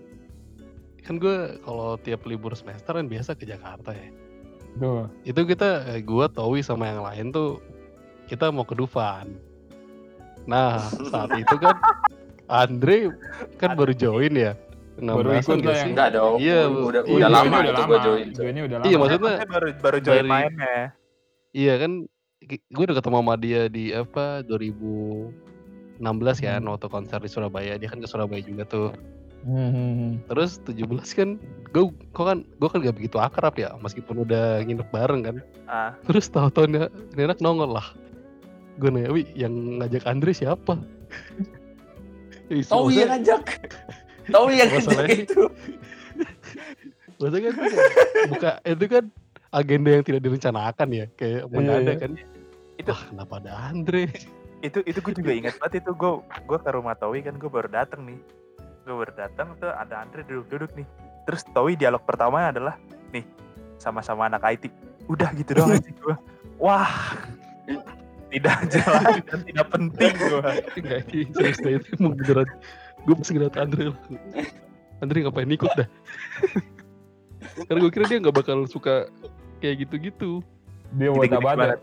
kan gue kalau tiap libur semester kan biasa ke Jakarta ya. tuh. Itu kita, eh, gue Towi sama yang lain tuh, kita mau ke Dufan. Nah saat itu kan Andre kan baru join ya. Baru 16-an ikut lah sih? yang- enggak dong Iya, udah iya, udah joinnya lama udah itu lama. gua join Joinnya udah lama. Iya, maksudnya baru baru join dari- mainnya. Iya kan, gue udah ketemu sama dia di apa 2016 kan Hmm. waktu konser di Surabaya. Dia kan ke Surabaya juga tuh. Hmm. Terus 17 kan, gue kok kan gue kan gak begitu akrab ya, meskipun udah nginep bareng kan. Ah, Terus tahu-tahu nih ini anak nongol lah. Gue nanya, Wi yang ngajak Andre siapa? Tahu maksudnya- yang ngajak tahu yang Masalahnya- itu. Maksudnya kan itu kan buka itu kan agenda yang tidak direncanakan ya, kayak mendadak iya. kan. Itu- Wah, kenapa ada Andre? itu itu gue juga ingat banget itu. Gue gue ke rumah Towi kan gue baru datang nih. Gue baru datang tuh ada Andre duduk-duduk nih. Terus Towi dialog pertamanya adalah nih sama-sama anak IT udah gitu doang sih gue wah tidak jelas dan tidak penting gue Enggak, ini serius deh itu emang beneran Gue pas ngeliat Andre Andre ngapain ikut dah Karena gue kira dia gak bakal suka kayak gitu-gitu dia wota banget ya.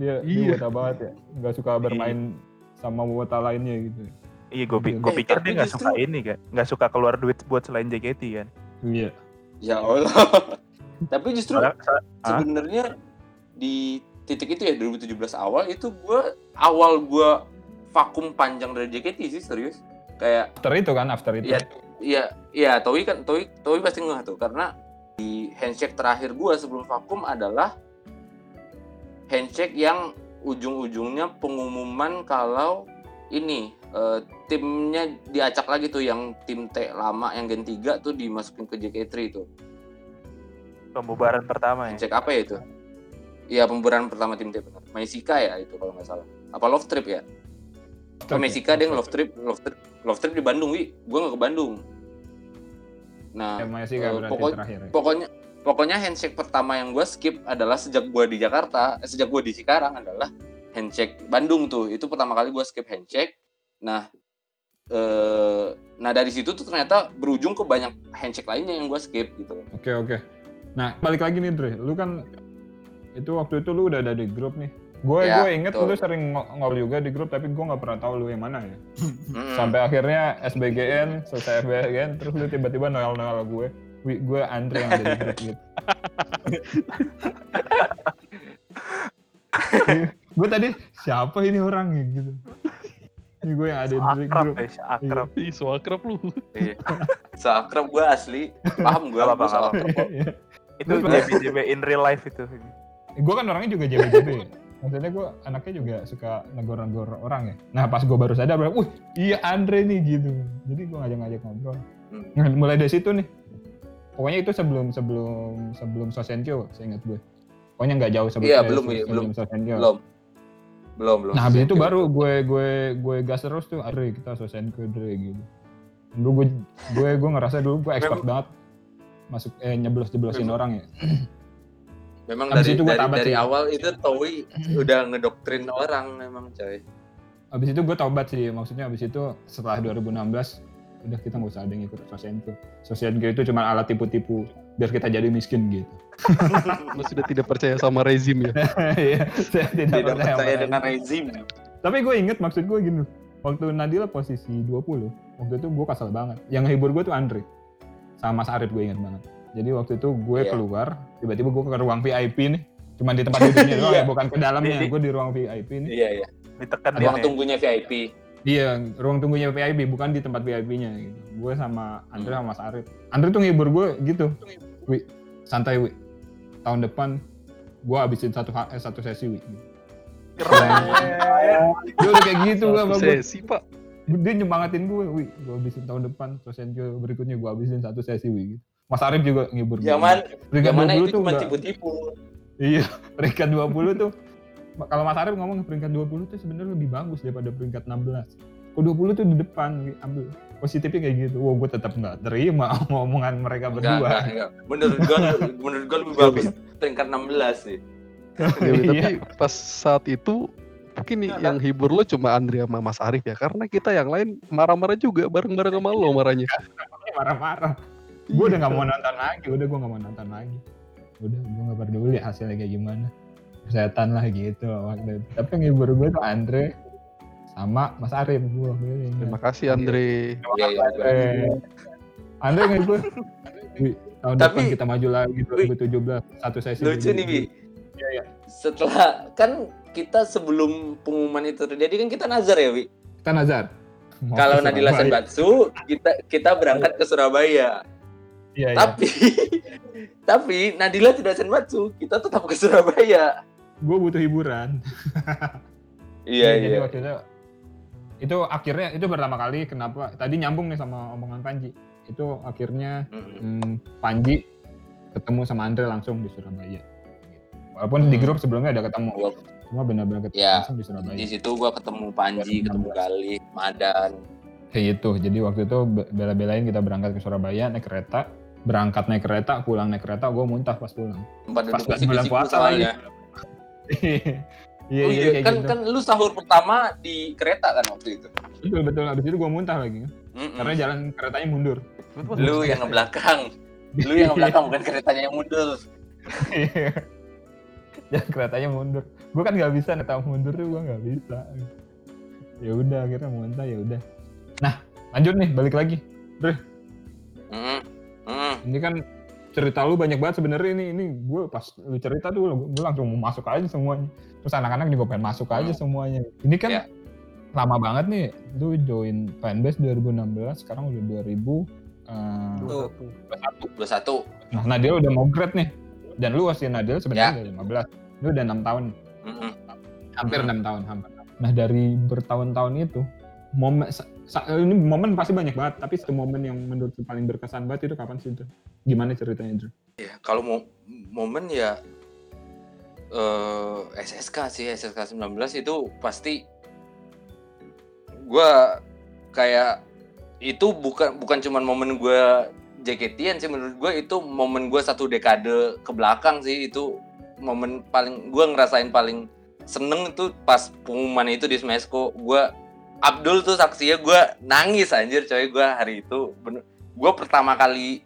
Dia, dia Iya. wota banget ya. Nggak suka bermain sama wota lainnya gitu. Iya, gue Iya. gue Eh, pikir dia nggak suka ini kan, nggak suka keluar duit buat selain JKT kan. Iya. Ya Allah. Tapi justru Hah? sebenarnya di titik itu ya 2017 awal itu gua awal gua vakum panjang dari JKT sih serius. Kayak After itu kan, after itu. Iya, iya, iya, Towi kan, Towi, Towi pasti ngeh tuh karena di handshake terakhir gua sebelum vakum adalah handshake yang ujung-ujungnya pengumuman kalau ini eh, timnya diacak lagi tuh yang tim T lama yang Gen 3 tuh dimasukin ke JK3 itu. Pembubaran pertama ya. Handshake apa ya itu? Iya, pembubaran pertama tim T benar. Maisika ya itu kalau nggak salah. Apa Love Trip ya? Ke Mesika dia nge-love trip, love trip, love trip di Bandung, wi. Gua nggak ke Bandung. Nah, Ya, berarti pokok- terakhir ya. pokoknya pokoknya handshake pertama yang gue skip adalah sejak gue di Jakarta, eh, sejak gue di Cikarang adalah handshake Bandung tuh. Itu pertama kali gue skip handshake. Nah, eh, nah dari situ tuh ternyata berujung ke banyak handshake lainnya yang gue skip gitu. Oke, oke. Nah, balik lagi nih, Dre. Lu kan itu waktu itu lu udah ada di grup nih. Gue Ya, gue inget betul. lu sering ngo- ngobrol juga di grup, tapi gue nggak pernah tahu lu yang mana ya. Mm-mm. Sampai akhirnya SBGN, selesai FBGN, terus lu tiba-tiba noel-noel gue. Wi, gue Andre yang ada di grup gitu. gue tadi siapa ini orang ya gitu. Ini gue yang ada di Akrab grup. akrab. Ih, so akrab lu. Iya. Seakrab gue asli, paham gue, gue kok. Iya. Itu JB-JB in real life itu. gue kan orangnya juga JB-JB. Maksudnya gue anaknya juga suka negor-negor orang ya. Nah pas gue baru sadar, bilang, wih iya Andre nih gitu. Jadi gue ngajak-ngajak ngobrol. Hmm. Nah, mulai dari situ nih. Pokoknya itu sebelum sebelum sebelum Sosenkyo, saya ingat gue. Pokoknya nggak jauh sebelum Iya, belum, iya, sebelum Sosenkyo. Belum. Belum, belum. Nah habis itu baru gue gue gue gas terus tuh, Andre kita Sosenkyo Dre gitu. Dulu gue gue gue ngerasa dulu gue expert banget masuk eh nyeblos jeblosin orang ya. Memang Habis dari itu gua dari, tabat dari sih. awal itu Towi udah ngedoktrin orang memang coy. Habis itu gue taubat sih, maksudnya habis itu setelah 2016 udah kita nggak usah ada yang ikut Sosenkyo. Sosenkyo itu cuma alat tipu-tipu biar kita jadi miskin gitu. Lu sudah tidak percaya sama rezim ya. Iya, saya tidak, Tidak percaya percaya sama dengan rezim. Tapi gue inget maksud gue gini, waktu Nadila posisi 20, waktu itu gue kesel banget. Yang ngehibur gue tuh Andre, sama Mas Arif gue inget banget. Jadi waktu itu gue Iya. keluar, tiba-tiba gue ke ruang VIP nih, cuma di tempat duduknya doang Iya. ya, bukan ke dalamnya. Di- Gue di ruang VIP nih. Iya, iya. Ditekan Ruang dia nih. tunggunya VIP. Iya, ruang tunggunya VIP, bukan di tempat VIP-nya gitu. Gue sama Andre sama Mas Arif. Andre tuh ngibur gue gitu. Wi, santai Wi. Tahun depan gue habisin satu eh, satu sesi Wi. Keren. Dia udah kayak gitu gue gue. sesi, Pak. Dia nyemangatin gue, Wi. Gue habisin tahun depan, Sosenkyo berikutnya gue habisin satu sesi Wi. Gitu. Mas Arif juga ngibur gue. Zaman Peringkat yang mana 20 itu tuh cuma tipu-tipu. Iya, peringkat 20 tuh kalau Mas Arif ngomong peringkat 20 tuh sebenarnya lebih bagus daripada peringkat 16. Kok 20 tuh di depan, ambil positifnya kayak gitu. Wah, gue tetap nggak terima omongan mereka berdua. enggak, enggak. Menurut gua menurut gua lebih bagus peringkat 16 sih. Ya, Wi, tapi Iya. pas saat itu mungkin nih yang hibur lo cuma Andre sama Mas Arif ya karena kita yang lain marah-marah juga bareng-bareng sama lo marahnya. Marah-marah. Gue udah nggak mau nonton lagi, udah gue nggak mau nonton lagi. Udah, gue nggak peduli hasilnya kayak gimana. Kesehatan lah gitu waktu itu. Tapi yang ngibur gue tuh Andre sama Mas Arif gue. Terima kasih Andre. Iya, iya. Andre. Andre ngibur. Wi, tahun Tapi- depan kita maju lagi 2017 satu sesi. Lucu nih, Bi. Iya, iya. Setelah kan kita sebelum pengumuman itu terjadi kan kita nazar ya, Wi. Kita Nazar. Mau Kalau Nadila. Senbatsu, kita kita berangkat ke Surabaya. Iya, iya. Tapi tapi Nadila tidak Senbatsu, kita tetap ke Surabaya. Gue butuh hiburan. Iya, Jadi iya. waktu itu itu akhirnya itu pertama kali kenapa tadi nyambung nih sama omongan Panji. Itu akhirnya Mm-mm. hmm, Panji ketemu sama Andre langsung di Surabaya. Walaupun di Hmm. grup sebelumnya ada ketemu, Gua- cuma benar-benar ketemu Ya, langsung di Surabaya. Di situ gua ketemu Panji, ketemu Galih, Madan. Kayak gitu. Jadi waktu itu be- bela-belain kita berangkat ke Surabaya naik kereta, berangkat naik kereta, pulang naik kereta, gue muntah pas pulang. Tempat Pas bulan puasa. Iya, oh iya, iya, kayak kan gitu. kan lu sahur pertama di kereta kan waktu itu. Betul, betul. Abis itu gue muntah lagi. Mm-mm. Karena jalan keretanya mundur. Lu yang ngebelakang. Lu yang ngebelakang bukan keretanya yang mundur. jangan keretanya mundur gue kan nggak bisa nih tahu mundur tuh gue nggak bisa ya udah akhirnya muntah ya udah nah lanjut nih balik lagi Mm-mm. Mm. Ini kan cerita lu banyak banget sebenarnya ini ini gue pas lu cerita tuh gue langsung mau masuk aja semuanya terus anak-anak juga pengen masuk aja Hmm. semuanya ini kan Ya. lama banget nih lu join fanbase 2016 sekarang udah 2000 eh, Tuh. 21. nah Nadil udah mau grade nih dan lu masih Nadil Ya. sebenarnya udah 15 lu udah enam tahun hampir Hmm. enam tahun hampir nah dari bertahun-tahun itu momen ini momen pasti banyak banget tapi satu momen yang menurut paling berkesan banget itu kapan sih itu gimana ceritanya Drew? Ya, kalau mau momen ya eh SSK sih SSK 19 itu pasti gua kayak itu bukan bukan cuman momen gua JKT-an sih menurut gua itu momen gua satu dekade ke belakang sih itu momen paling gua ngerasain paling seneng itu pas pengumuman itu di Smesco gua Abdul tuh saksinya gua nangis anjir coy. Gua hari itu gua pertama kali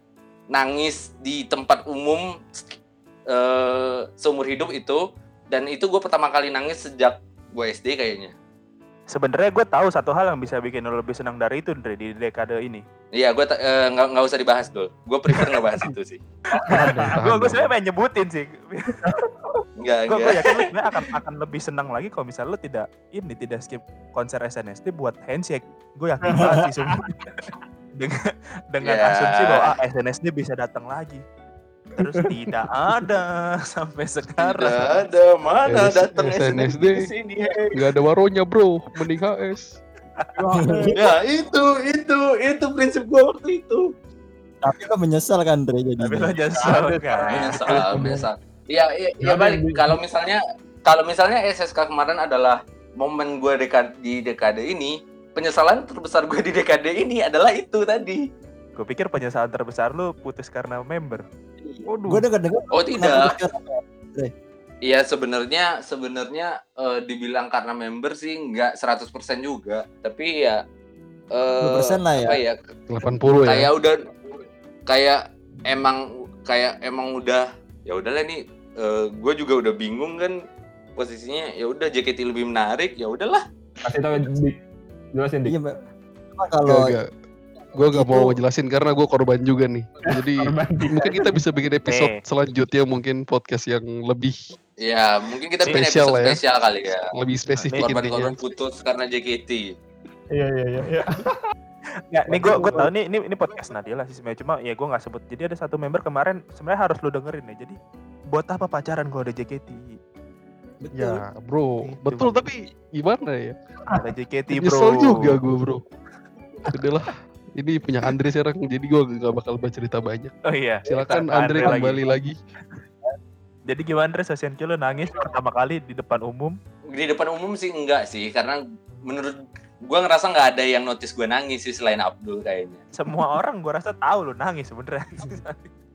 nangis di tempat umum eh, seumur hidup itu. Dan itu gue pertama kali nangis sejak gue SD kayaknya Sebenarnya gue tahu satu hal yang bisa bikin lo lebih senang dari itu Andre di dekade ini. iya gue nggak nggak usah dibahas dulu gue prefer nggak bahas itu sih Gue gue sebenarnya pengen nyebutin sih. nggak Gue yakin lo sebenarnya akan akan lebih senang lagi kalau misalnya lo tidak ini tidak skip konser SNSD buat handshake. Gue yakin banget sih dengan dengan Ya. asumsi bahwa ah, SNSD bisa datang lagi. Terus tidak ada sampai Tidak sekarang. ada mana S- datang SNSD. di sini hey. Nggak ada waronya bro, mending HS. ya itu itu itu prinsip gue waktu itu Tapi lo menyesal kan Dre jadi. Tapi lo nyesel kan. biasa biasa iya iya ya, balik kalau misalnya kalau misalnya SSK kemarin adalah momen gue dekade di dekade ini penyesalan terbesar gue di dekade ini adalah itu tadi Gue pikir penyesalan terbesar lu putus karena member. Gue denger denger. oh tidak. Iya sebenarnya sebenarnya eh, dibilang karena member sih nggak 100% juga. Tapi ya eh 10% lah ya. apa ya? 80 ya. kayak udah kayak emang kayak emang udah ya udahlah nih gue juga udah bingung kan posisinya. Ya udah JKT lebih menarik ya udahlah. Kasih tahu jelasin Dik. Iya, kalau Gue gak mau ngejelasin karena gue korban juga nih. Jadi mungkin kita bisa bikin episode Eh. selanjutnya mungkin podcast yang lebih ya mungkin kita bikin Spesial episode ya. spesial kali ya lebih spesifik intinya. korban-korban putus karena JKT iya iya iya iya Nggak, nih gue gue tahu nih ini ini podcast Nadila sih sebenarnya cuma ya gue nggak sebut. Jadi ada satu member kemarin sebenarnya harus lu dengerin ya. Jadi buat apa pacaran kalau ada JKT? betul. Ya bro, Itu. betul tapi gimana ya? Ada JKT bro. Nyesel juga gue bro. Udahlah, ini punya Andre sekarang jadi gue gak bakal bercerita banyak. Oh iya. Silakan Andre lagi. kembali lagi. Jadi gimana Andre Sosian lo nangis pertama kali di depan umum? di depan umum sih enggak sih karena menurut gue ngerasa nggak ada yang notice gue nangis sih selain Abdul kayaknya Semua orang gue rasa tahu lo nangis sebenernya.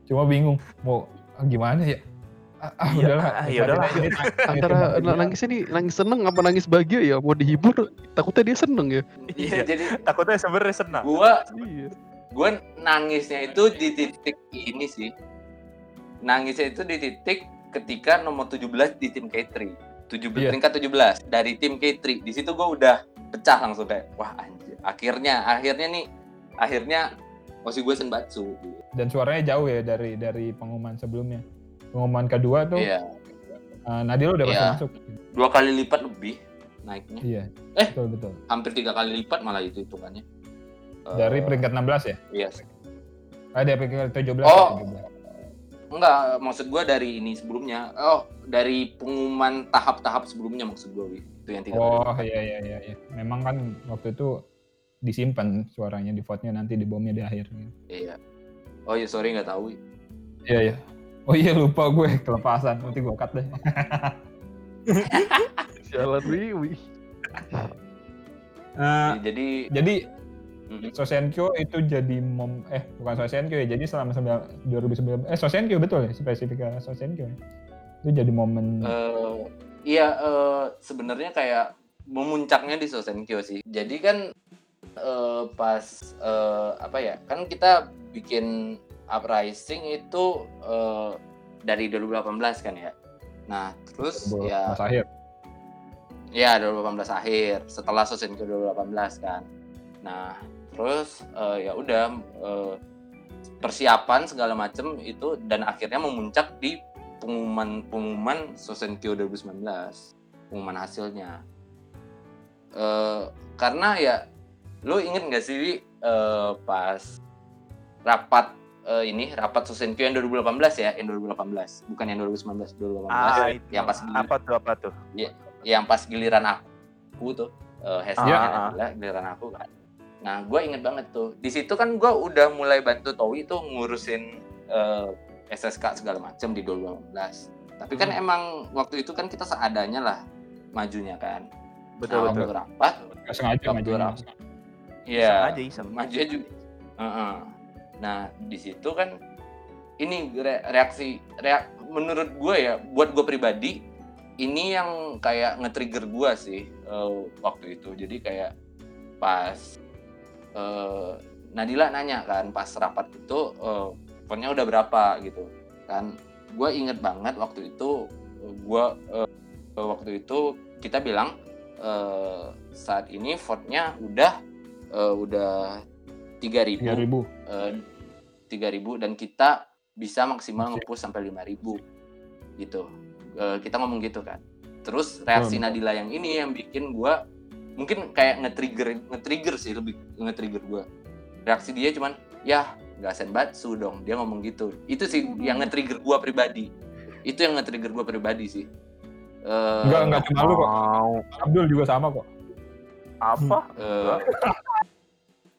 cuma bingung mau gimana ya ah, ah, Iya, udahlah ah, ya udahlah. Ini- ini- Antara na- nangisnya nih nangis seneng apa nangis bahagia ya? Mau dihibur takutnya dia seneng ya. Iya, jadi Takutnya sebenarnya senang. gue Iya. gue nangisnya itu di titik ini sih nangisnya itu di titik ketika nomor 17 di tim K3 17 Iya. peringkat 17 dari tim K3 di situ gue udah pecah langsung kayak wah anjir akhirnya akhirnya nih akhirnya masih gue senbatsu dan suaranya jauh ya dari dari pengumuman sebelumnya pengumuman kedua tuh iya. eh, Nadil udah pasti Iya. masuk. Dua kali lipat lebih naiknya. Iya. Eh. betul betul. hampir tiga kali lipat malah itu hitungannya. Dari Eh, peringkat 16 ya? iya. Ah dari peringkat 17 Oh. 17. enggak maksud gue dari ini sebelumnya. Oh dari pengumuman tahap-tahap sebelumnya maksud gue itu yang tiga kali oh iya iya iya iya. Memang kan waktu itu disimpan suaranya di vote-nya nanti di bomnya di akhir. Iya. Oh iya sorry nggak tahu iya iya oh iya lupa gue kelepasan nanti gue cut deh Jalan Wiwi. Eh, jadi jadi Mhm. Sosenkyo itu jadi mom eh bukan Sosenkyo ya jadi selama sembilan- 2019 eh Sosenkyo betul ya spesifik Sosenkyo ya? itu jadi momen Eh, iya eh, sebenarnya kayak memuncaknya di Sosenkyo sih. Jadi kan eh, pas eh, apa ya? Kan kita bikin uprising itu eh, dari 2018 kan ya. Nah, terus 2018 ya akhir. ya 2018 akhir setelah Sosenko 2018 kan. Nah, terus eh, ya udah eh, persiapan segala macem itu dan akhirnya memuncak di pengumuman pengumuman Sosenkyo 2019 pengumuman hasilnya Eh, karena ya lu inget nggak sih eh, pas rapat eh, ini rapat Sosenkyo yang 2018 ya yang 2018 bukan yang 2019 2018 Ah, itu. yang pas apa tuh apa tuh? yang pas giliran aku tuh uh, hashtagnya Ah, ah. adalah giliran aku kan nah gue inget banget tuh di situ kan gue udah mulai bantu Towi tuh ngurusin uh, SSK segala macem di 2018 tapi kan Hmm. emang waktu itu kan kita seadanya lah majunya kan Betul nah, betul. waktu rapat sengaja Waktu rapat. Iya, aja iseng. maju juga. Heeh. Nah, di situ kan ini re- reaksi reak, menurut gue ya, buat gue pribadi ini yang kayak nge-trigger gue sih eh, waktu itu. Jadi kayak pas eh, Nadila nanya kan pas rapat itu eh, fontnya udah berapa gitu kan. Gue inget banget waktu itu gue waktu itu kita bilang eh, saat ini fontnya udah eh, udah 3000 3000. eh, 3000 dan kita bisa maksimal nge-push sampai 5000 gitu. Eh, kita ngomong gitu kan. Terus reaksi Betul. Nadila yang ini yang bikin gua mungkin kayak nge-trigger nge-trigger sih lebih nge-trigger gua. Reaksi dia cuman ya nggak senbatsu dong dia ngomong gitu. Itu sih yang nge-trigger gua pribadi. Itu yang nge-trigger gua pribadi sih. Eh, Enggak, enggak cuma lu kok. Abdul juga sama kok. apa? eh,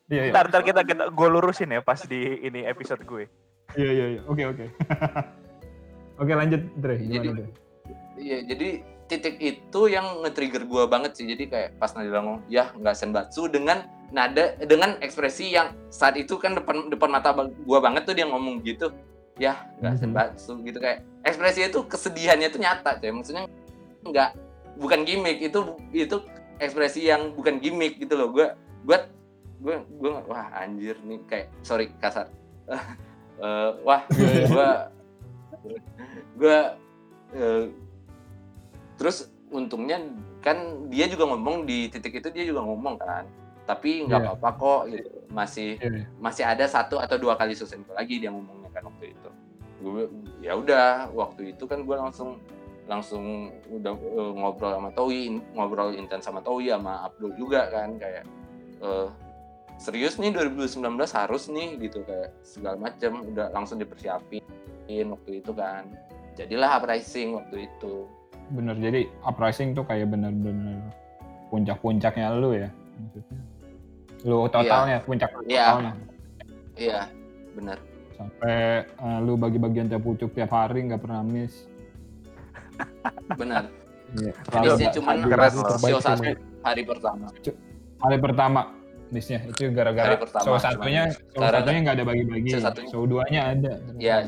Iya, iya. Ntar, ntar kita, kita gue lurusin ya pas di ini episode gue. Iya, iya, iya. Oke, oke. Oke, lanjut, Dre. Gimana, Jadi- Dre? Iya, jadi titik itu yang nge-trigger gua banget sih. Jadi kayak pas Nadila ngomong, ya nggak senbatsu dengan nada dengan ekspresi yang saat itu kan depan depan mata gua banget tuh dia ngomong gitu. Ya nggak Mhm. senbatsu gitu kayak ekspresinya tuh kesedihannya tuh nyata coy. Maksudnya nggak bukan gimmick itu itu ekspresi yang bukan gimmick gitu loh. Gua gua gua gua wah anjir nih kayak sorry kasar. Eh, wah gua gua eh, terus untungnya kan dia juga ngomong di titik itu dia juga ngomong kan tapi nggak Iya. apa-apa kok gitu masih Iya, iya. masih ada satu atau dua kali Susenko lagi dia ngomongnya kan waktu itu gue ya udah waktu itu kan gue langsung langsung udah eh, ngobrol sama Towi ngobrol intens sama Towi sama Abdul juga kan kayak eh, serius nih 2019 harus nih gitu kayak segala macam udah langsung dipersiapin waktu itu kan jadilah uprising waktu itu Bener, jadi uprising tuh kayak bener-bener puncak-puncaknya lu ya. Maksudnya. Lu totalnya, puncak Iya. totalnya. iya benar Sampai eh, lu bagi-bagian teh pucuk tiap hari nggak pernah miss. benar Iya. Missnya Selalu cuman ada- Keren, show terbaik sih, satu hari pertama hari pertama missnya itu gara-gara show satunya show satunya nggak ada bagi-bagi show duanya ada Iya.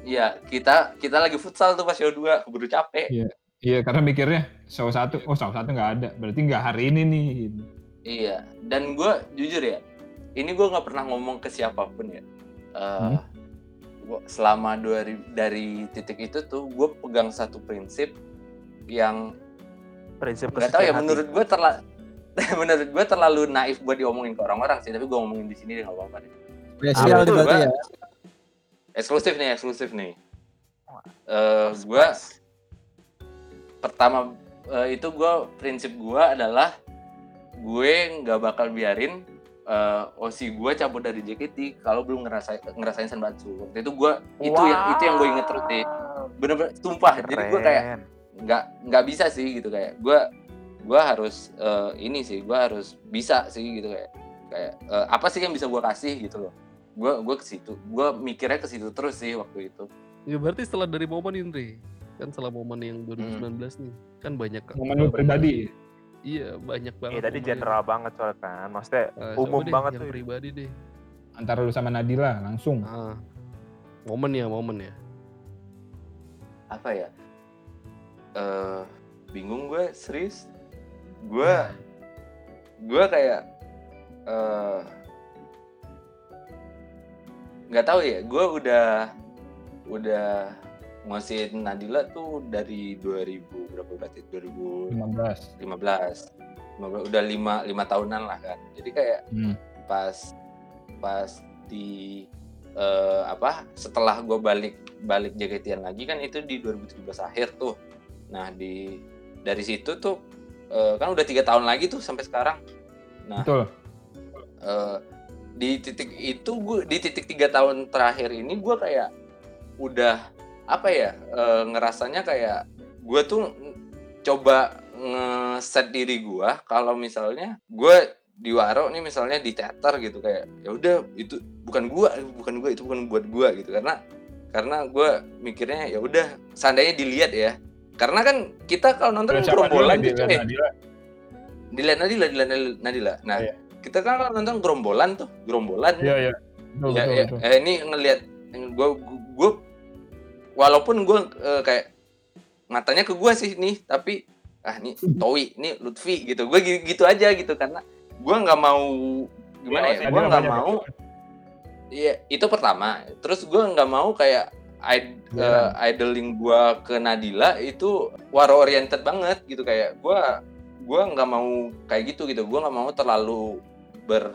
Iya, kita kita lagi futsal tuh pas show 2, keburu capek. iya karena mikirnya show satu oh show satu nggak ada berarti nggak hari ini nih gitu. Iya, dan gue jujur ya, ini gue nggak pernah ngomong ke siapa pun ya. Eh, Hmm. gua- selama dari dari titik itu tuh, gue pegang satu prinsip yang Prinsip nggak tahu ya hati. menurut gue terlalu menurut gue terlalu naif buat diomongin ke orang-orang sih, tapi gue ngomongin di sini deh nggak apa-apa deh. Mbak? ya. Eksklusif nih, eksklusif nih. Eh gue pertama eh, itu gue prinsip gue adalah gue nggak bakal biarin eh, osi gue cabut dari JKT kalau belum ngerasain ngerasain senbatsu. Waktu itu gue itu yang itu yang gue inget terus. Bener-bener sumpah. Jadi gue kayak Keren. nggak nggak bisa sih gitu kayak gue gue harus eh, ini sih gue harus bisa sih gitu kayak kayak eh, apa sih yang bisa gue kasih gitu loh gue gue ke situ gue mikirnya ke situ terus sih waktu itu Ya berarti setelah dari momen ini, kan setelah momen yang 2019 nih, kan banyak momen pribadi Iya, banyak banget. Iya tadi general banget soalnya kan. Maksudnya Ah, umum deh, banget yang tuh. pribadi deh. antara lu sama Nadila langsung Ah, momen ya, momen ya. apa ya eh bingung gue serius gue gue kayak eh nggak tahu ya gue udah udah nguasain Nadila tuh dari 2000 berapa berarti? 2015 15 15, udah lima lima tahunan lah kan. Jadi kayak Hmm. pas pas di eh, apa setelah gue balik balik JKT-an lagi kan itu di 2017 akhir tuh. Nah di dari situ tuh eh, kan udah tiga tahun lagi tuh sampai sekarang. Nah betul. eh, di titik itu gue di titik tiga tahun terakhir ini gue kayak udah apa ya eh, ngerasanya kayak gue tuh coba ngeset diri gue kalau misalnya gue di waro nih misalnya di teater gitu kayak ya udah itu bukan gua bukan gua itu bukan buat gua gitu. Karena karena gue mikirnya ya udah seandainya dilihat ya karena kan kita kalau nonton gerombolan gitu eh, Nadila? dilihat Nadila dilihat Nadila nah Iya. kita kan kalau nonton gerombolan tuh gerombolan. Iya, iya. Ya, ya, eh, ini ngelihat gue gue walaupun gue eh, kayak matanya ke gue sih nih tapi ah nih Towi nih Lutfi gitu. Gue gitu, gitu aja gitu karena gue nggak mau gimana Iya, ya Nadila gue nggak mau iya itu pertama. Terus gue nggak mau kayak id- Iya. eh, idling gue ke Nadila itu waro oriented banget gitu. Kayak gue gue nggak mau kayak gitu gitu. Gue nggak mau terlalu ber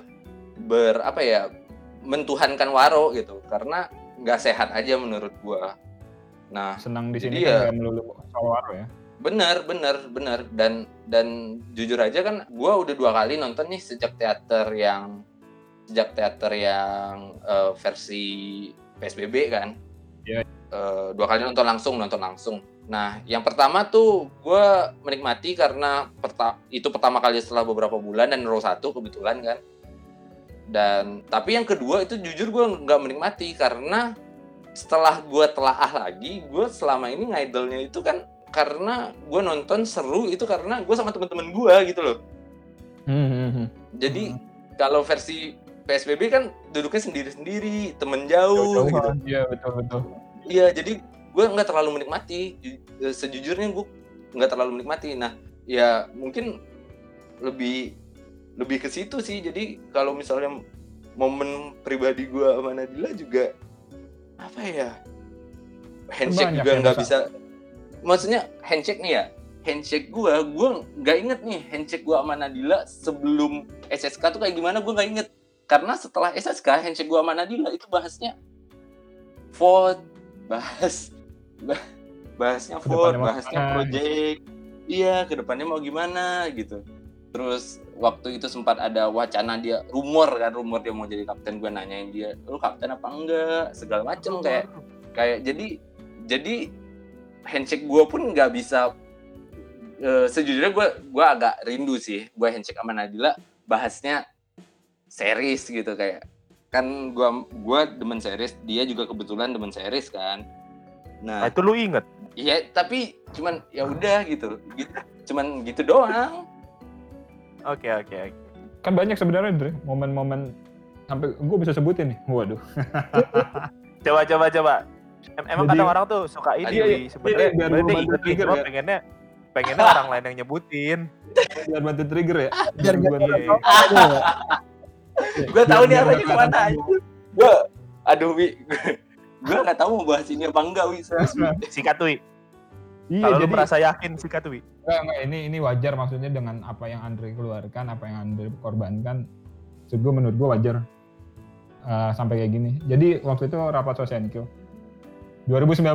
ber apa ya mentuhankan waro gitu. Karena nggak sehat aja menurut gua. Nah senang di sini ya- kan melulu soal waro ya. bener bener bener. Dan dan jujur aja kan gua udah dua kali nonton nih sejak teater yang sejak teater yang eh, versi PSBB kan Iya. Eh, dua kali nonton langsung nonton langsung nah yang pertama tuh gua menikmati karena perta- itu pertama kali setelah beberapa bulan dan row satu kebetulan kan dan tapi yang kedua itu jujur gue nggak menikmati karena setelah gue telaah lagi gue selama ini ngidolnya itu kan karena gue nonton seru itu karena gue sama teman-teman gue gitu loh Hmm, hmm, hmm. jadi kalau versi PSBB kan duduknya sendiri-sendiri temen jauh gitu. Iya, betul, betul. Iya, jadi gue nggak terlalu menikmati. Eh, Sejujurnya gue nggak terlalu menikmati. Nah, ya mungkin lebih lebih ke situ sih. Jadi kalau misalnya momen pribadi gue sama Nadila juga apa ya? Handshake Banyak juga nggak bisa. bisa. Maksudnya handshake nih ya. Handshake gue, gue nggak inget nih handshake gue sama Nadila sebelum SSK tuh kayak gimana gue nggak inget. Karena setelah SSK handshake gue sama Nadila itu bahasnya vote, bahas bah- bahasnya vote, bahasnya project. Iya, ke depannya mau gimana gitu. Terus waktu itu sempat ada wacana dia rumor kan, rumor dia mau jadi kapten. Gue nanyain dia, lu kapten apa enggak? Segala macem kayak kayak jadi jadi handshake gue pun nggak bisa eh, sejujurnya gue gue agak rindu sih gue handshake sama Nadila bahasnya series gitu kayak kan gue gua demen series dia juga kebetulan demen series kan Nah nah itu lu inget? iya tapi cuman ya udah gitu gitu cuman gitu doang Oke oke oke. Kan banyak sebenarnya, Dre, momen-momen sampai gue bisa sebutin nih. Waduh. Coba coba coba. Em- emang Jadi- kadang orang tuh suka ini Iya, sebenarnya iya, biar sebenarnya gua dia bantu inget nih, trigger cuma ya. pengennya pengennya orang lain yang nyebutin. Biar bantu trigger ya. Biar gua Iya. gue tahu Biar- nih biar arahnya ke mana kelihatan. gue aduh wi gue nggak tahu mau bahas ini apa enggak wi. Sikat Wi. Iya, Kalau lu jadi merasa yakin sikat Wi. Enggak, enggak, ini ini wajar maksudnya dengan apa yang Andre keluarkan, apa yang Andre korbankan. Gue menurut gue wajar eh, sampai kayak gini. Jadi waktu itu rapat Sosenkyo 2019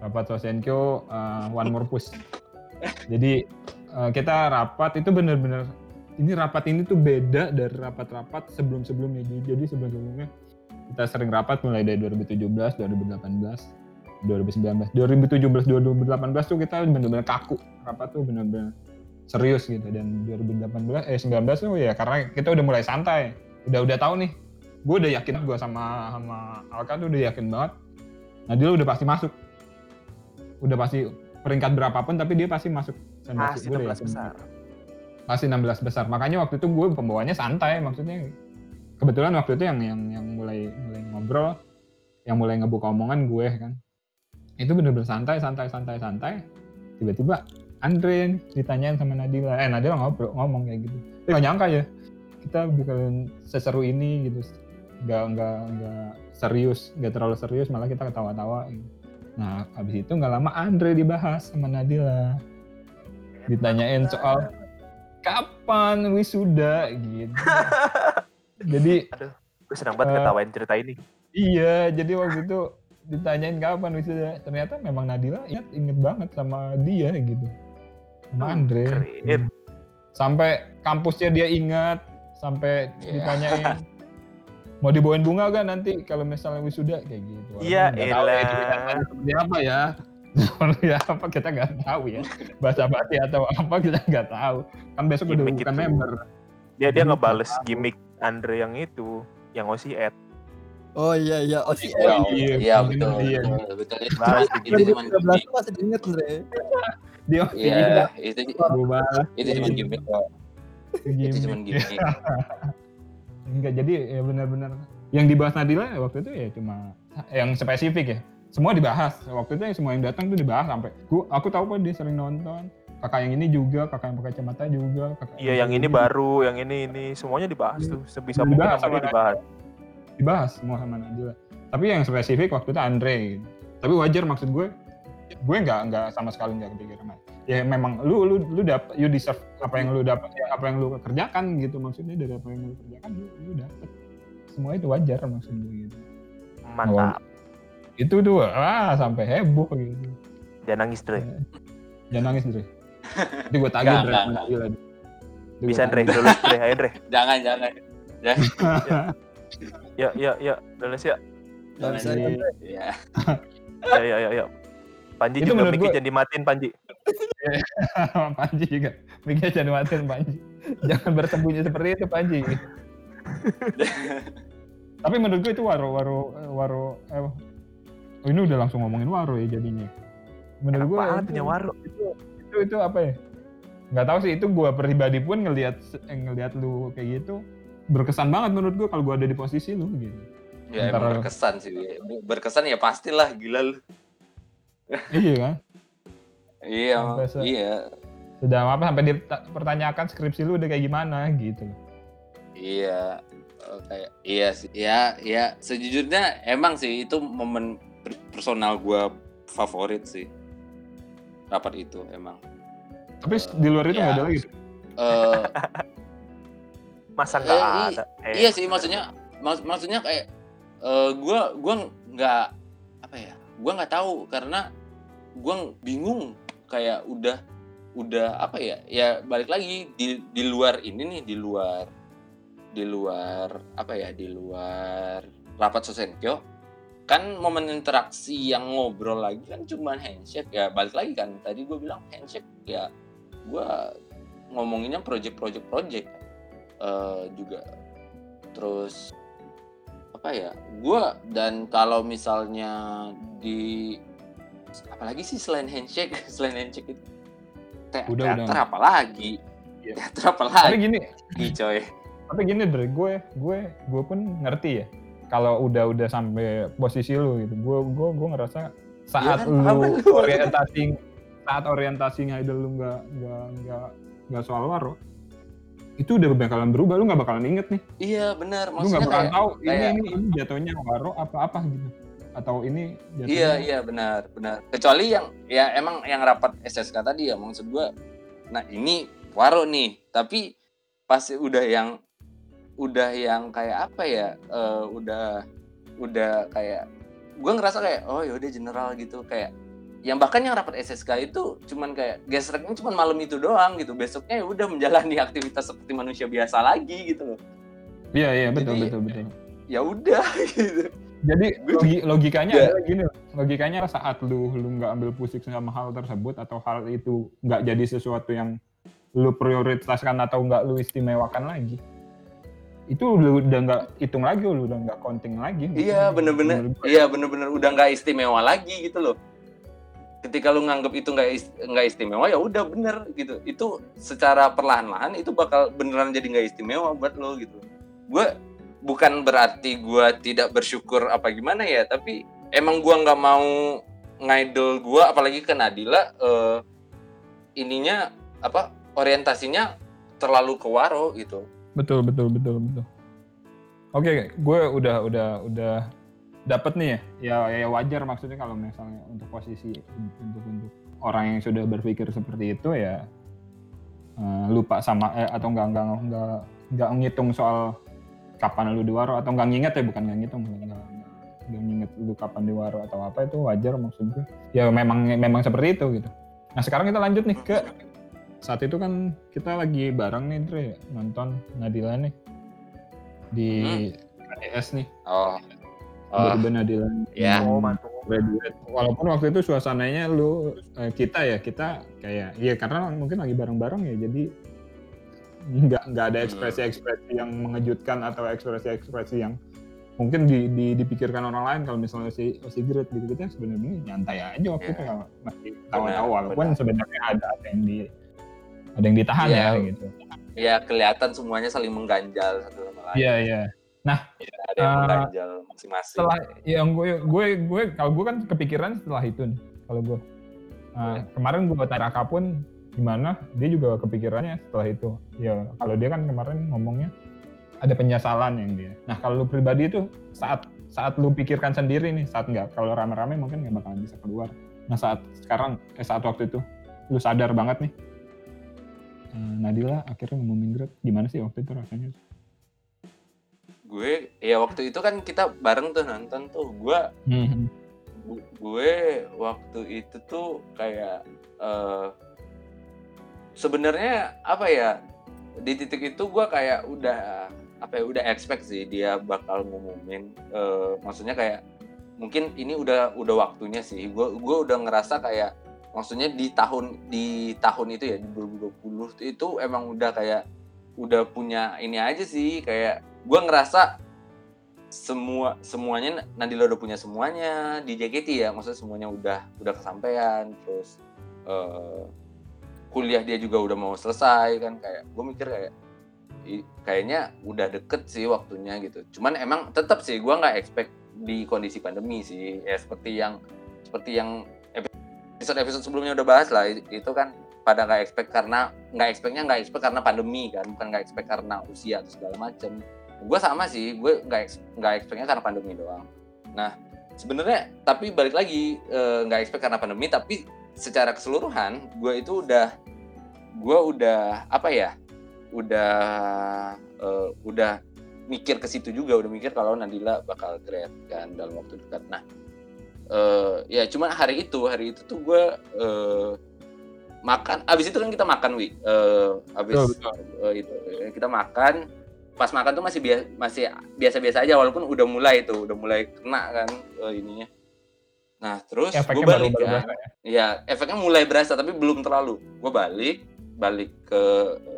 rapat Sosenkyo eh, One More Push. Jadi eh, kita rapat itu bener-bener ini rapat ini tuh beda dari rapat-rapat sebelum-sebelumnya. Jadi- sebelum-sebelumnya kita sering rapat mulai dari 2017, 2018, 2019, 2017, 2018 tuh kita bener-bener kaku. Rapat tuh bener-bener serius gitu dan 2018 eh 19 tuh ya karena kita udah mulai santai. Udah udah tahu nih. Gue udah yakin gue sama sama Alka tuh udah yakin banget. Nadila udah pasti masuk. Udah pasti peringkat berapapun tapi dia pasti masuk. Udah 16 yakin besar. Pasti 16 besar. Makanya waktu itu gue pembawanya santai maksudnya. Kebetulan waktu itu yang yang yang mulai mulai ngobrol, yang mulai ngebuka omongan gue kan. Itu bener-bener santai, santai, santai, santai. Tiba-tiba Andre ditanyain sama Nadila. Eh Nadila ngobrol, ngomong kayak gitu. Eh, gak nyangka ya kita bikin seseru ini gitu. Gak, nggak nggak serius, gak terlalu serius, malah kita ketawa-tawa. Gitu. Nah, habis itu nggak lama Andre dibahas sama Nadila. Ditanyain soal kapan wisuda gitu. jadi Gue senang banget Eh, ketawain cerita ini. iya, jadi waktu itu ditanyain kapan wisuda. Ternyata memang Nadila inget inget banget sama dia gitu. Sama Andre. Keren. Sampai kampusnya dia ingat, sampai Iya. ditanyain mau dibawain bunga gak nanti kalau misalnya wisuda kayak gitu. Iya, ya elah. seperti apa ya. Seperti apa kita nggak tahu ya. Bahasa basi atau apa kita nggak tahu. Kan besok udah bukan itu. member. Dia dia ngebales gimmick Andre yang itu, yang OC Ed. Oh iya iya, oh si Iya, iya, iya mungkin betul, dia. betul, betul. Itu Bahas cuma- di itu cuma 2013 gimmick. tuh masih diinget Andre. Dia Iya, itu itu cuma gimmick. Itu cuma gimmick. Enggak, jadi ya benar-benar yang dibahas Nadila ya waktu itu ya cuma yang spesifik ya. Semua dibahas. Waktu itu semua yang datang tuh dibahas sampai gua aku tahu kok dia sering nonton. Kakak yang ini juga, kakak yang pakai kacamata juga. Kakak Iya, yang ini baru, yang ini ini semuanya dibahas tuh. Sebisa Dibahas mungkin sama sama dibahas. dibahas semua sama Nadila. Tapi yang spesifik waktu itu Andre. Gitu. Tapi wajar maksud gue, gue nggak nggak sama sekali nggak kepikiran. Ya memang lu lu lu dapat you deserve apa yang lu dapat ya, apa yang lu kerjakan gitu maksudnya dari apa yang lu kerjakan lu, lu dapat. Semua itu wajar maksud gue gitu. Mantap. Itu tuh ah sampai heboh gitu. Jangan nangis, Dre. Jangan nangis Dre. Nanti gue tagih Dre. Bisa, Dre. Lulus, Dre. Ayo, Dre. Jangan, jangan. Yuk, yuk, yuk. Lulus, yuk. Gak bisa Jadi. Yuk, yuk, yuk, yuk. Panji Itu juga mikir jangan dimatiin, Panji. Panji juga. Mikirnya jangan matiin Panji. Jangan bersembunyi seperti itu Panji. Tapi menurut gue itu waro waro waro eh, oh, ini udah langsung ngomongin waro ya jadinya. Menurut gue itu, punya waro. itu, itu itu apa ya? Nggak tahu sih itu gue pribadi pun ngelihat eh, ngelihat lu kayak gitu berkesan banget menurut gue kalau gue ada di posisi lu gitu. Ya Antara- emang berkesan sih. Berkesan ya pastilah gila lu. iya kan? Iya, Sampai se- iya. Sudah apa sampai dipertanyakan skripsi lu udah kayak gimana gitu. Iya, eh, kayak iya sih. Ya, ya sejujurnya emang sih itu momen personal gua favorit sih. Rapat itu emang. Tapi di luar itu Ya. nggak ada lagi. Eh Masa Eh, nggak i- ada? Eh, iya sih maksudnya mak- maksudnya kayak eh gua gua nggak apa ya? Gua nggak tahu karena gua bingung kayak udah udah apa ya? Ya balik lagi di di luar ini nih, di luar di luar apa ya? Di luar rapat Sosenkyo kan momen interaksi yang ngobrol lagi kan cuma handshake. Ya balik lagi kan tadi gue bilang handshake ya gue ngomonginnya project-project project eh, juga terus apa ya gue dan kalau misalnya di apalagi sih selain handshake selain handshake itu? Te- Udah, teater udah. apa lagi Iya. teater apa Tapi lagi gini, coy. tapi gini dari gue gue gue pun ngerti ya kalau udah udah sampai posisi lu gitu gue gue gue ngerasa saat paham lu kan orientasi saat orientasinya idol lu nggak nggak nggak nggak soal waro itu udah bakalan berubah lu nggak bakalan inget nih iya benar lu nggak bakalan kayak tahu ini kayak- ini ini jatuhnya waro apa apa gitu atau ini jatuhnya Iya iya benar benar. Kecuali yang ya emang yang rapat SSK tadi ya maksud gua. Nah ini waro nih, tapi pasti udah yang udah yang kayak apa ya? eh, udah udah kayak gua ngerasa kayak oh yaudah general gitu. Kayak yang bahkan yang rapat SSK itu cuman kayak gesreknya cuman malam itu doang gitu. Besoknya ya udah menjalani aktivitas seperti manusia biasa lagi gitu loh. Iya iya betul Jadi- betul betul. ya udah gitu. Jadi Gue- logi- logikanya Ya. adalah gini logikanya saat lu lu nggak ambil pusing sama hal tersebut atau hal itu nggak jadi sesuatu yang lu prioritaskan atau nggak lu istimewakan lagi itu lu udah nggak hitung lagi lu udah nggak counting lagi Iya bener-bener, iya bener-bener udah nggak istimewa lagi gitu loh. Ketika lu nganggep itu nggak nggak istimewa ya udah bener gitu. Itu secara perlahan-lahan itu bakal beneran jadi nggak istimewa buat lo gitu. Gue bukan berarti gue tidak bersyukur apa gimana ya, tapi emang gue nggak mau ngaidol gue, apalagi ke Nadila eh, ininya apa orientasinya terlalu ke waro gitu. Betul betul betul betul. Oke gue udah udah udah dapat nih ya, ya ya wajar maksudnya kalau misalnya untuk posisi untuk untuk orang yang sudah berpikir seperti itu ya eh, lupa sama eh, atau enggak enggak enggak enggak ngitung soal kapan lu diwaro atau enggak nginget ya bukan enggak ngitung enggak, enggak nginget lu kapan diwaro atau apa itu wajar maksud gue. Ya memang memang seperti itu gitu. Nah sekarang kita lanjut nih ke saat itu kan kita lagi bareng nih Dre nonton Nadila nih di KDS nih Oh. Oh, Nadila ya. Oh, mantul. graduate. Walaupun waktu itu suasananya lu eh, kita ya kita kayak iya karena mungkin lagi bareng-bareng ya jadi nggak nggak ada ekspresi-ekspresi yang mengejutkan atau ekspresi-ekspresi yang mungkin di, di- dipikirkan orang lain kalau misalnya si si Great gitu kita sebenarnya nyantai aja waktu Iya. itu kalau masih tahu-tahu walaupun benar. sebenarnya ada ada yang di ada yang ditahan Iya. ya gitu. Ya kelihatan semuanya saling mengganjal satu sama lain. Iya iya. Ada yang Eh, mengganjal masing-masing. setelah yang gue gue gue kalau gue kan kepikiran setelah itu nih kalau gue Nah, kemarin gue tanya Raka pun gimana dia juga kepikirannya setelah itu ya kalau dia kan kemarin ngomongnya ada penyesalan yang dia nah kalau lu pribadi itu saat saat lu pikirkan sendiri nih saat nggak kalau rame-rame mungkin nggak bakalan bisa keluar nah saat sekarang eh saat waktu itu lu sadar banget nih Nadila akhirnya ngomongin Grab gimana sih waktu itu rasanya Gue ya waktu itu kan kita bareng tuh nonton tuh. Gue Hmm. gu- gue waktu itu tuh kayak eh sebenarnya apa ya di titik itu gue kayak udah apa ya udah expect sih dia bakal ngumumin eh, maksudnya kayak mungkin ini udah udah waktunya sih gue gue udah ngerasa kayak maksudnya di tahun di tahun itu ya di 2020 itu emang udah kayak udah punya ini aja sih kayak gue ngerasa semua semuanya Nadila udah punya semuanya di JKT ya maksudnya semuanya udah udah kesampaian terus eh, kuliah dia juga udah mau selesai kan kayak gue mikir kayak kayaknya udah deket sih waktunya gitu. Cuman emang tetap sih gue nggak expect di kondisi pandemi sih ya seperti yang seperti yang episode episode sebelumnya udah bahas lah itu kan pada nggak expect karena nggak expectnya nggak expect karena pandemi kan bukan nggak expect karena usia atau segala macem. Gue sama sih gue nggak nggak expectnya karena pandemi doang. Nah sebenarnya tapi balik lagi eh, nggak expect karena pandemi tapi secara keseluruhan gue itu udah gue udah apa ya udah eh, udah mikir ke situ juga udah mikir kalau Nadila bakal grad kan dalam waktu dekat. Nah eh, ya cuman hari itu hari itu tuh gue eh, makan. Abis itu kan kita makan wi. Eh, abis Betul, eh, itu kita makan. Pas makan tuh masih biasa masih biasa-biasa aja walaupun udah mulai tuh udah mulai kena kan eh, ininya. Nah terus gue baru balik baru kan. berasa ya? Ya efeknya mulai berasa tapi belum terlalu. Gue balik balik ke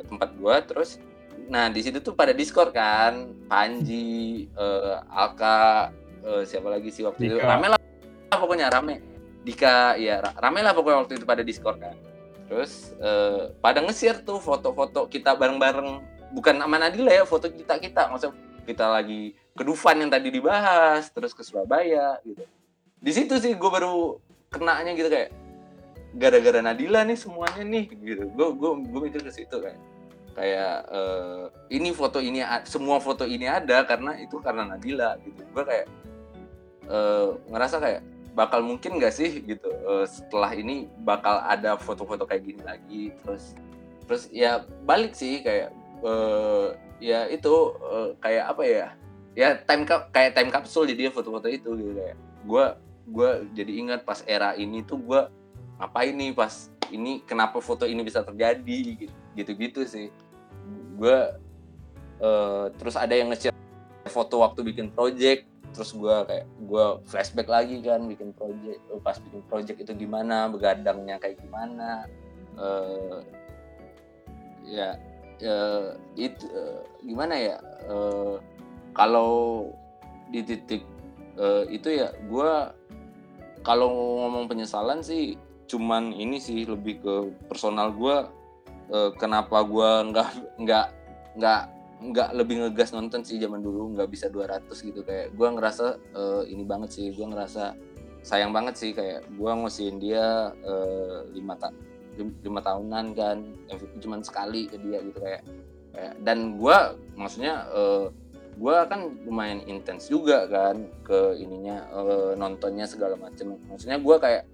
tempat gue terus nah di situ tuh pada discord kan. Panji eh, Alka eh, siapa lagi sih waktu itu? Dika. rame lah pokoknya rame. Dika ya ra- rame lah pokoknya waktu itu pada discord kan. Terus eh, pada nge-share tuh foto-foto kita bareng-bareng. Bukan sama Nadila ya foto kita kita maksudnya kita lagi ke Dufan yang tadi dibahas terus ke Surabaya gitu. Di situ sih gue baru kenanya gitu kayak gara-gara Nadila nih semuanya nih gitu. Gue gue gue mikir ke situ kayak kayak eh, ini foto ini semua foto ini ada karena itu karena Nadila gitu. Gue kayak eh, ngerasa kayak bakal mungkin gak sih gitu eh, setelah ini bakal ada foto-foto kayak gini lagi terus terus ya balik sih kayak eh, ya itu eh, kayak apa ya ya time cap kayak time capsule jadi foto-foto itu gitu kayak gue gue jadi ingat pas era ini tuh gue ngapain nih pas ini kenapa foto ini bisa terjadi gitu gitu sih. Gue eh, terus ada yang nge-share foto waktu bikin project terus gue kayak gue flashback lagi kan bikin project eh, pas bikin project itu gimana begadangnya kayak gimana. Eh ya ya itu eh, gimana ya eh, kalau di titik eh, itu ya gue kalau ngomong penyesalan sih cuman ini sih lebih ke personal gue kenapa gue nggak nggak nggak nggak lebih ngegas nonton sih zaman dulu nggak bisa 200 gitu. Kayak gue ngerasa eh, ini banget sih gue ngerasa sayang banget sih. Kayak gue ngosiin dia eh, lima ta lim- lima tahunan kan MVP cuman sekali ke dia gitu. Kayak, kayak dan gue maksudnya eh, gue kan lumayan intens juga kan ke ininya eh, nontonnya segala macem. Maksudnya gue kayak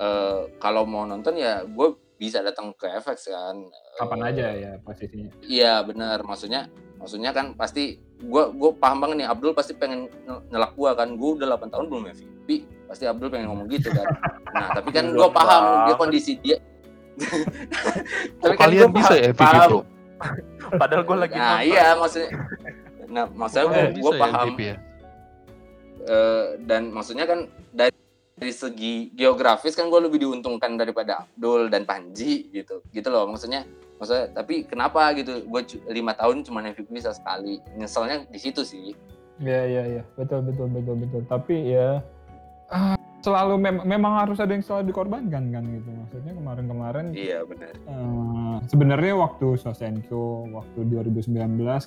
eh, kalau mau nonton ya gue bisa datang ke FX kan Kapan aja ya posisinya. Iya benar, maksudnya maksudnya kan pasti gua gua paham banget nih Abdul pasti pengen nge- nyelak gua kan. Gua udah 8 tahun belum MVP. Pasti Abdul pengen ngomong gitu kan. Nah, tapi kan gua Belum paham dia kondisi dia. Tapi kan kalian gua bisa paham- ya MVP paham. bro? Padahal gue lagi Nah, nonton. iya maksudnya Nah, maksudnya gua bisa ya paham MVP ya? eh, dan maksudnya kan dari dari segi geografis kan gue lebih diuntungkan daripada Abdul dan Panji gitu gitu loh maksudnya maksudnya tapi kenapa gitu gue lima tahun cuma MVP bisa sekali nyeselnya di situ sih Iya iya iya betul betul betul betul. Tapi ya ah, selalu mem- memang harus ada yang selalu dikorbankan kan gitu. Maksudnya kemarin-kemarin iya benar eh, sebenarnya waktu Sosenko waktu 2019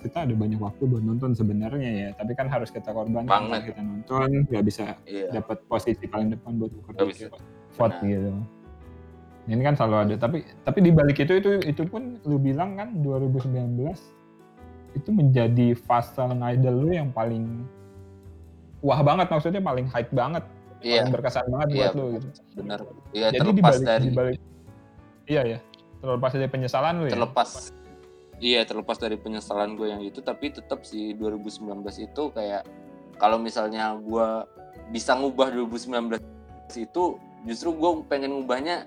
kita ada banyak waktu buat nonton sebenarnya ya. Tapi kan harus kita korbankan Banget. kita nonton nggak bisa iya dapat posisi paling depan buat ukur vote gitu. Ini kan selalu ada, tapi tapi di balik itu itu itu pun lu bilang kan 2019 itu menjadi fase idol lu yang paling wah banget maksudnya paling hype banget, iya. paling berkesan banget iya buat lu gitu. benar. Iya Jadi di terlepas balik dari di balik iya ya, terlepas dari penyesalan lu ya. terlepas. Iya terlepas dari penyesalan gue yang itu tapi tetap sih 2019 itu kayak kalau misalnya gue bisa ngubah 2019 itu justru gue pengen ngubahnya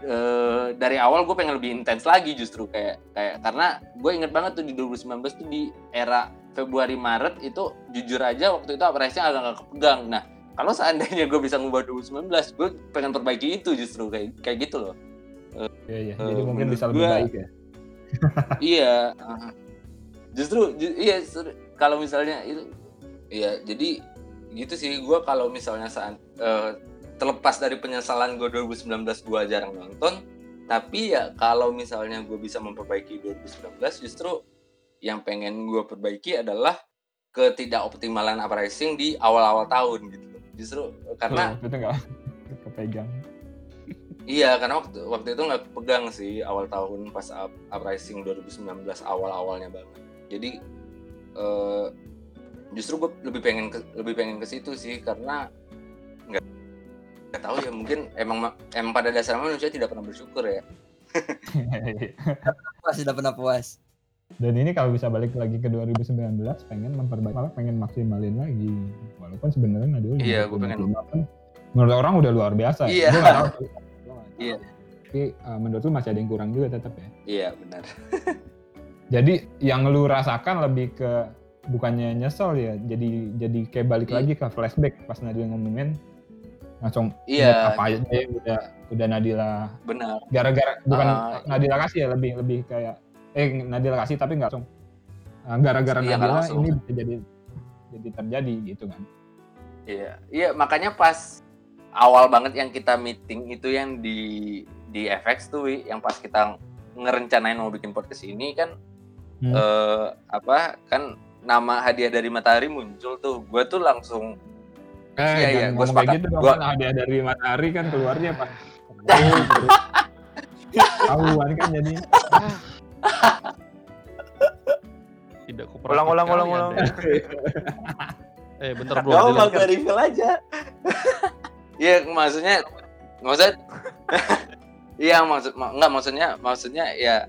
eh, dari awal gue pengen lebih intens lagi justru kayak kayak karena gue inget banget tuh di 2019 tuh di era Februari Maret itu jujur aja waktu itu apresiasi agak nggak kepegang nah kalau seandainya gue bisa ngubah 2019 gue pengen perbaiki itu justru kayak kayak gitu loh Iya iya. Eh, Jadi mungkin bisa lebih gua- baik ya. iya uh, justru ju- iya kalau misalnya itu iya jadi gitu sih gue kalau misalnya saat eh, terlepas dari penyesalan gue 2019 gue jarang nonton tapi ya kalau misalnya gue bisa memperbaiki 2019 justru yang pengen gue perbaiki adalah ketidakoptimalan uprising di awal-awal tahun gitu justru karena Waktu itu nggak kepegang. Iya, karena waktu waktu itu nggak pegang sih awal tahun pas up, uprising 2019 awal-awalnya banget. Jadi eh, justru gue lebih pengen ke, lebih pengen ke situ sih karena nggak nggak tahu ya mungkin emang ma- emang pada dasarnya manusia tidak pernah bersyukur ya. Puas sudah pernah puas. Dan ini kalau bisa balik lagi ke 2019 pengen memperbaiki malah pengen maksimalin lagi. Walaupun sebenarnya Nadil Iya, gua pengen- kan menurut orang udah luar biasa. Iya. Tahu. Iya. Tapi uh, menurut lu masih ada yang kurang juga tetap ya. Iya benar. Jadi yang lu rasakan lebih ke bukannya nyesel ya. Jadi jadi kayak balik Iya. lagi ke flashback pas Nadila ngomongin langsung Iya, apa aja yang udah udah Nadila benar. gara-gara bukan Ah, Nadila kasih ya lebih lebih kayak eh Nadila kasih tapi nggak langsung Ah, gara-gara Iya, Nadila langsung. ini bisa jadi jadi terjadi gitu kan Iya, iya makanya pas awal banget yang kita meeting itu yang di di FX tuh, Wi, yang pas kita ngerencanain mau bikin podcast ini kan Hmm. eh apa kan nama hadiah dari Matahari muncul tuh. Gue tuh langsung eh Iya, iya, gua ngomong kayak sepakat. gitu dong Gua- kan hadiah dari matahari kan keluarnya pas tahuan kan jadi Tidak kooperatif Ulang, ulang, ulang, ulang. Eh bentar bro. Gak apa dilanjut. gue reveal aja. Iya maksudnya maksud Iya maksud ma- enggak maksudnya maksudnya ya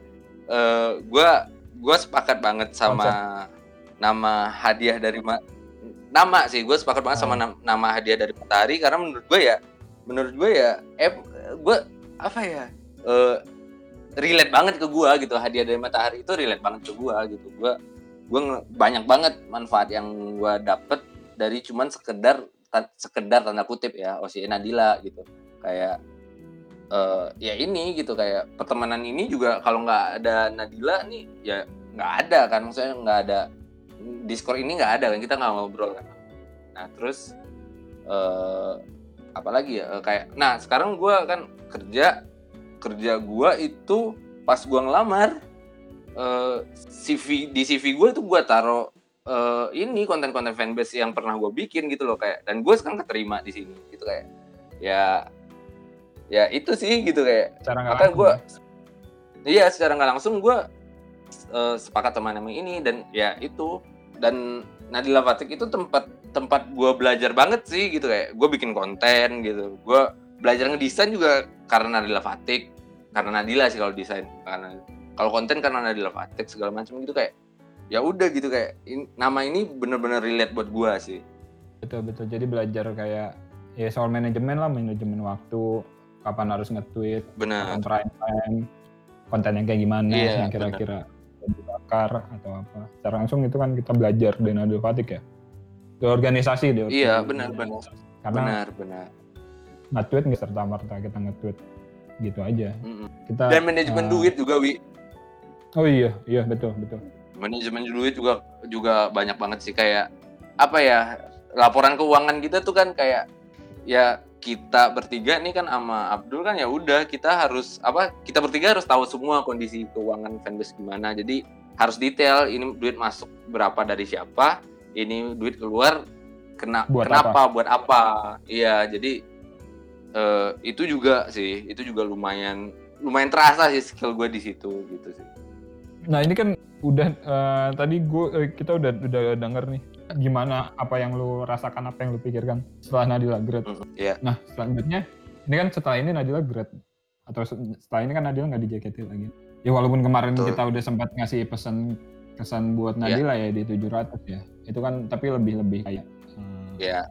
eh gua gua sepakat banget sama nama hadiah dari ma- nama sih gue sepakat banget sama nam- nama hadiah dari Matahari karena menurut gue ya menurut gue ya eh gue apa ya eh relate banget ke gua gitu hadiah dari Matahari itu relate banget ke gua gitu. Gua gue banyak banget manfaat yang gua dapet dari cuman sekedar sekedar tanda kutip ya OCE Nadila gitu. Kayak eh ya ini gitu kayak pertemanan ini juga kalau nggak ada Nadila nih ya nggak ada kan maksudnya nggak ada Discord ini nggak ada kan kita nggak ngobrol kan nah terus eh apalagi ya eh, kayak nah sekarang gua kan kerja kerja gua itu pas gua ngelamar eh CV di CV gue tuh gua taruh eh, ini konten-konten fanbase yang pernah gue bikin gitu loh kayak dan gue sekarang keterima di sini gitu kayak ya ya itu sih gitu kayak cara langsung gue ya. iya secara nggak langsung gue sepakat sama nama ini dan ya itu. Dan Nadila Fatik itu tempat tempat gue belajar banget sih gitu. Kayak gue bikin konten gitu. Gue belajar ngedesain juga karena Nadila Fatik karena Nadila sih kalau desain. Karena kalau konten karena Nadila Fatik segala macam gitu kayak ya udah gitu. Kayak in- nama ini bener-bener relate buat gue sih. Betul betul. Jadi belajar kayak ya soal manajemen lah manajemen waktu kapan harus nge-tweet kapan prime time kontennya kayak gimana Iya, yang kira-kira dibakar atau apa. Secara langsung itu kan kita belajar dari Nadil Fatik ya. Di organisasi deh Iya, benar, benar. karena benar benar. nge-tweet nggak serta merta kita nge-tweet gitu aja. Mm-mm. kita dan manajemen eh, duit juga wi. Oh iya iya betul betul. Manajemen duit juga juga banyak banget sih. Kayak apa ya laporan keuangan kita tuh kan kayak ya kita bertiga nih kan sama Abdul kan ya udah kita harus apa kita bertiga harus tahu semua kondisi keuangan fanbase gimana. Jadi harus detail ini duit masuk berapa dari siapa ini duit keluar kena Buat kenapa buat apa. Iya jadi eh, itu juga sih itu juga lumayan lumayan terasa sih skill gue di situ gitu sih. Nah ini kan udah eh, tadi gue kita udah udah denger nih gimana apa yang lu rasakan apa yang lu pikirkan setelah Nadila grade Mm, Iya. Nah, selanjutnya ini kan setelah ini Nadila grade atau se- setelah ini kan Nadila nggak di JKT lagi. Ya walaupun kemarin Betul. kita udah sempat ngasih pesan kesan buat Iya. Nadila ya di 700 ya. Itu kan tapi lebih lebih kayak hmm, ya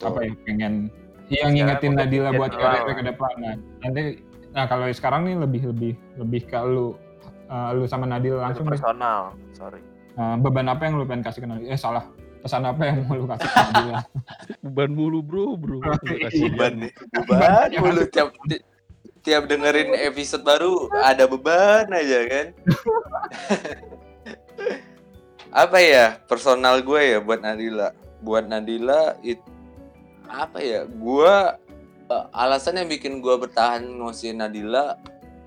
apa ya pengen yang ngingetin Nadila buat karirnya ke depan. Nah, nanti nah kalau sekarang nih lebih lebih lebih ke lu eh, lu sama Nadila langsung deh. personal sorry Eh, beban apa yang lu pengen kasih ke Nadila? Eh salah. Pesan apa yang mau lu kasih ke Nadila? Beban mulu bro, bro. Beban nih beban Yang mulu tiap ti- tiap dengerin episode baru ada beban aja kan? Apa ya personal gue ya buat Nadila? Buat Nadila itu apa ya gue eh, alasan yang bikin gue bertahan ngosin Nadila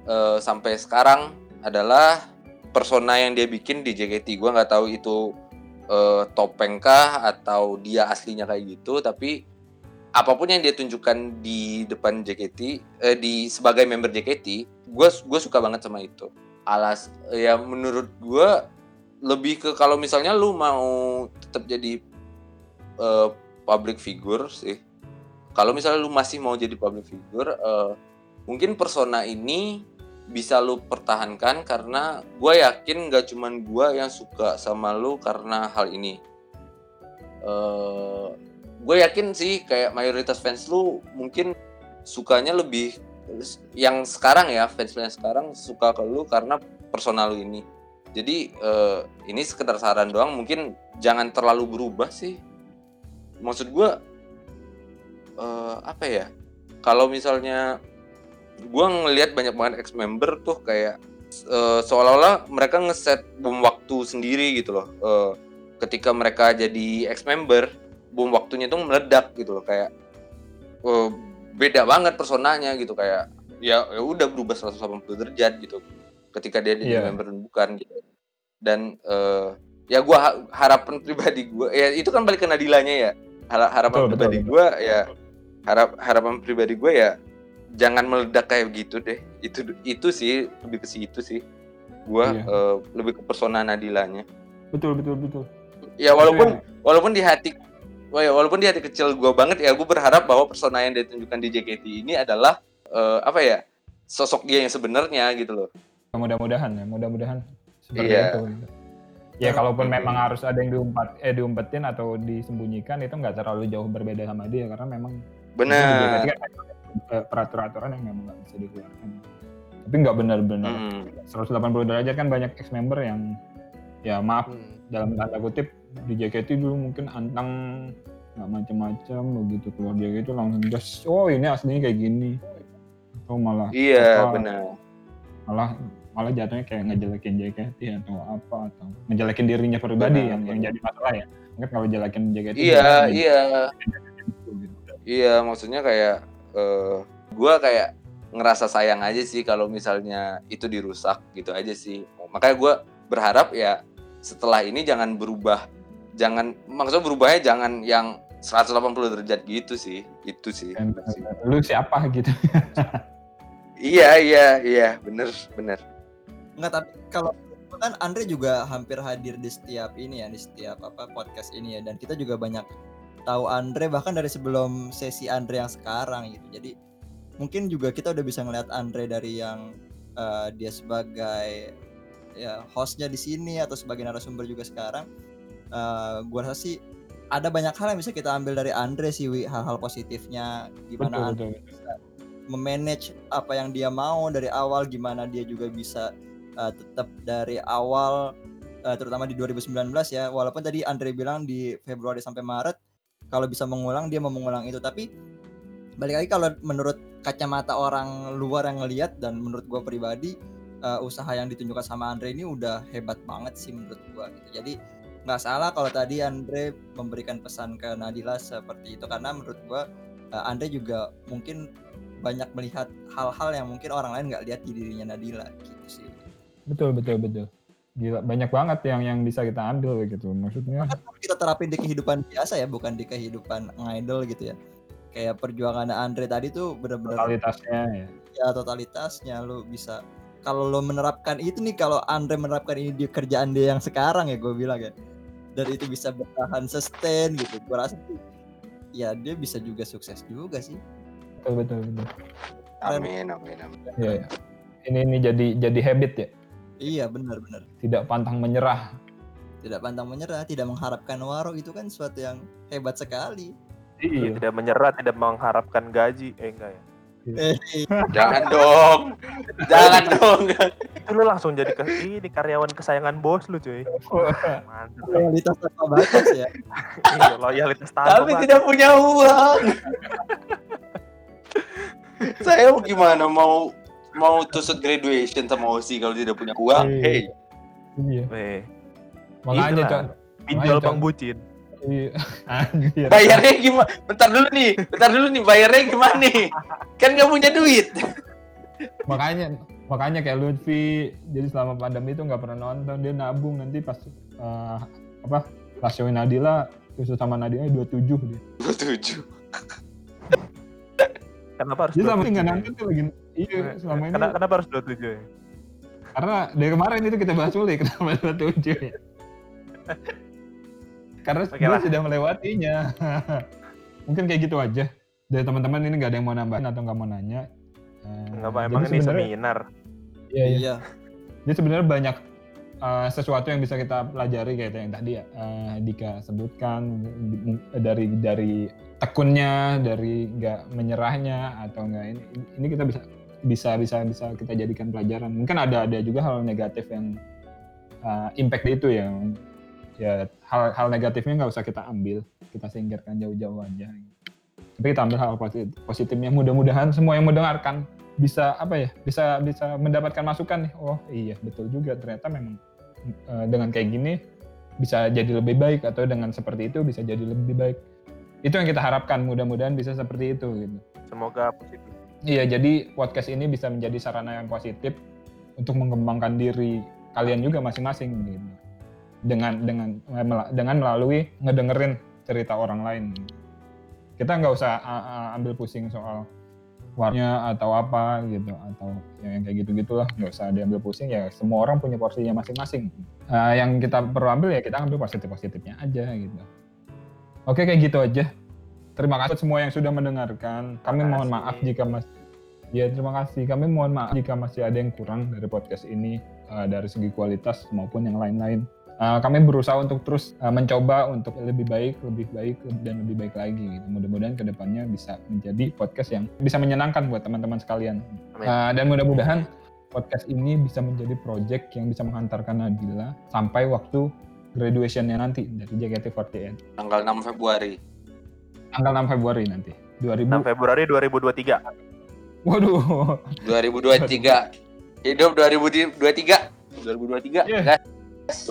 eh, sampai sekarang adalah persona yang dia bikin di JKT gue nggak tahu itu eh, topeng kah atau dia aslinya kayak gitu tapi apa pun yang dia tunjukkan di depan JKT eh, di sebagai member JKT gue gue suka banget sama itu. Alas ya menurut gue lebih ke kalau misalnya lu mau tetap jadi eh, public figure sih kalau misalnya lu masih mau jadi public figure eh, mungkin persona ini bisa lu pertahankan karena gue yakin gak cuman gue yang suka sama lu karena hal ini. Eh gue yakin sih kayak mayoritas fans lu mungkin sukanya lebih yang sekarang ya fans fans sekarang suka ke lu karena personal lu ini. Jadi eh, ini sekedar saran doang mungkin jangan terlalu berubah sih. Maksud gue eh, apa ya kalau misalnya gue ngelihat banyak banget ex member tuh kayak eh, seolah-olah mereka ngeset bom waktu sendiri gitu loh. Eh, ketika mereka jadi ex member bom waktunya tuh meledak gitu loh kayak eh, beda banget personanya gitu. Kayak ya ya udah berubah 180 derajat gitu. Ketika dia jadi Iya. member dan bukan gitu. Dan eh, ya gua ha- harapan pribadi gua ya itu kan balik ke Nadilanya ya. Har- harapan Betul, pribadi gua ya harap harapan pribadi gua ya jangan meledak kayak gitu deh. Itu itu sih lebih ke situ sih. Gua Iya. eh, lebih ke persona Nadilanya. Betul betul betul. ya walaupun Itu walaupun di hati wah ya, walaupun di hati kecil gue banget ya gue berharap bahwa persona yang ditunjukkan di JKT ini adalah eh, apa ya sosok dia yang sebenarnya gitu loh mudah-mudahan ya, mudah-mudahan seperti Iya. itu. gitu. Ya kalaupun memang harus ada yang diumpat eh diumpetin atau disembunyikan itu nggak terlalu jauh berbeda sama dia karena memang benar kan ada peraturan-aturan yang memang nggak bisa dikeluarkan. Tapi nggak benar-benar. Mm. 180 derajat kan banyak ex member yang ya maaf Hmm. dalam tanda kutip di JKT dulu mungkin antang nggak macam-macam begitu keluar JKT langsung just oh ini aslinya kayak gini. Atau malah iya apa, benar. malah malah jatuhnya kayak ngejelekin JKT atau apa atau ngejelekin dirinya pribadi Benar, yang yang jadi masalah ya. Mungkin kalau jelekin JKT iya iya. Iya maksudnya kayak eh gue kayak ngerasa sayang aja sih kalau misalnya itu dirusak gitu aja sih. Makanya gue berharap ya setelah ini jangan berubah jangan maksudnya berubahnya jangan yang 180 derajat gitu sih. Itu sih, Dan, lu siapa gitu. Iya iya iya. Bener bener. Enggak tapi kalau kan Andre juga hampir hadir di setiap ini ya di setiap apa podcast ini ya. Dan kita juga banyak tahu Andre bahkan dari sebelum sesi Andre yang sekarang gitu. Jadi mungkin juga kita udah bisa ngeliat Andre dari yang eh, dia sebagai ya hostnya di sini atau sebagai narasumber juga sekarang Eh, gua rasa sih ada banyak hal yang bisa kita ambil dari Andre sih Wi hal-hal positifnya. Gimana Betul, Andre betul. memanage apa yang dia mau dari awal gimana dia juga bisa uh, tetap dari awal uh, terutama di 2019 ya. Walaupun tadi Andre bilang di Februari sampai Maret kalau bisa mengulang dia mau mengulang itu. Tapi balik lagi kalau menurut kacamata orang luar yang ngelihat dan menurut gua pribadi uh, usaha yang ditunjukkan sama Andre ini udah hebat banget sih menurut gua gitu. Jadi nggak salah kalau tadi Andre memberikan pesan ke Nadila seperti itu karena menurut gua uh, Andre juga mungkin banyak melihat hal-hal yang mungkin orang lain nggak lihat di dirinya Nadila gitu sih. Betul, betul, betul. Gila, banyak banget yang yang bisa kita ambil gitu. Maksudnya Kan kita terapin di kehidupan biasa ya, bukan di kehidupan ngidol gitu ya. Kayak perjuangan Andre tadi tuh bener-bener kualitasnya ya. ya totalitasnya lu bisa kalau lo menerapkan itu nih kalau Andre menerapkan ini di kerjaan dia yang sekarang ya gue bilang ya dan itu bisa bertahan sustain gitu gue rasa tuh ya dia bisa juga sukses juga sih Betul, betul, betul. Amin, amin, amin. Iya, iya. Ini ini jadi jadi habit ya. iya benar-benar Tidak pantang menyerah. tidak pantang menyerah tidak mengharapkan waro itu kan suatu yang hebat sekali Iya. Tidak menyerah, tidak mengharapkan gaji. Eh enggak ya. Eh, Jangan dong. Jangan dong. Itu lu langsung jadi ke ini karyawan kesayangan bos lu cuy. Mantap. loyalitas tanpa batas ya Iya, loyalitas tanpa Tapi batas. tidak punya uang. Saya mau gimana mau mau tusuk graduation sama Osi kalau tidak punya uang? Iya. Hey, Iya. Eh, Makanya Itulah. Con. pinjol bang bucin. Iya. Anjir. bayarnya gimana? Bentar dulu nih, bentar dulu nih, bayarnya gimana nih? Kan nggak punya duit. makanya makanya kayak Lutfi jadi selama pandemi itu nggak pernah nonton dia nabung nanti pas eh, apa pas showin Nadila khusus sama Nadila 27 dia Tujuh. Kenapa harus dia selama ini 27 nggak nonton tuh lagi iya selama ini Kenapa, kenapa harus 27 ya? karena dari kemarin itu kita bahas dulu ya kenapa 27 ya karena dia lah. sudah melewatinya mungkin kayak gitu aja dari teman-teman ini nggak ada yang mau nambahin atau nggak mau nanya Eh, Enggak apa emang ini sebenarnya- seminar. iya, iya. iya Jadi sebenarnya banyak uh, sesuatu yang bisa kita pelajari kayak yang tadi ya uh, Dika sebutkan dari dari tekunnya, dari nggak menyerahnya atau enggak ini ini kita bisa bisa bisa bisa kita jadikan pelajaran. Mungkin ada ada juga hal negatif yang uh, impact itu yang ya hal hal negatifnya nggak usah kita ambil, kita singkirkan jauh-jauh aja. Tapi kita ambil hal positif, positifnya. Mudah-mudahan semua yang mendengarkan bisa apa ya bisa bisa mendapatkan masukan nih. Oh iya betul juga. Ternyata memang eh, dengan kayak gini bisa jadi lebih baik atau dengan seperti itu bisa jadi lebih baik. Itu yang kita harapkan. Mudah-mudahan bisa seperti itu gitu. Semoga positif. iya jadi podcast ini bisa menjadi sarana yang positif untuk mengembangkan diri kalian juga masing-masing gitu dengan dengan dengan melalui ngedengerin cerita orang lain. Kita nggak usah ambil pusing soal warnanya atau apa gitu atau yang kayak gitu gitulah nggak usah diambil pusing ya semua orang punya porsinya masing-masing. Uh, yang kita perlu ambil ya kita ambil positif positifnya aja gitu. Oke kayak gitu aja. Terima kasih semua yang sudah mendengarkan. Kami Terima mohon kasih. maaf jika mas ya terima kasih. Kami mohon maaf jika masih ada yang kurang dari podcast ini uh, dari segi kualitas maupun yang lain-lain Uh, kami berusaha untuk terus uh, mencoba untuk lebih baik, lebih baik dan lebih baik lagi. Gitu. Mudah-mudahan ke depannya bisa menjadi podcast yang bisa menyenangkan buat teman-teman sekalian. Amin. Uh, dan mudah-mudahan podcast ini bisa menjadi project yang bisa menghantarkan Nadila sampai waktu graduationnya nanti dari JKT48 Tanggal 6 Februari. tanggal 6 Februari nanti 2000 6 Februari 2023. waduh 2023. Hidup 2023. 2023. Iya. Guys.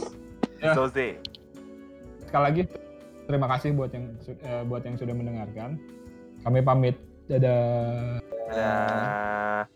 Ya. Zoze. sekali lagi terima kasih buat yang eh, buat yang sudah mendengarkan kami pamit dadah Dadah.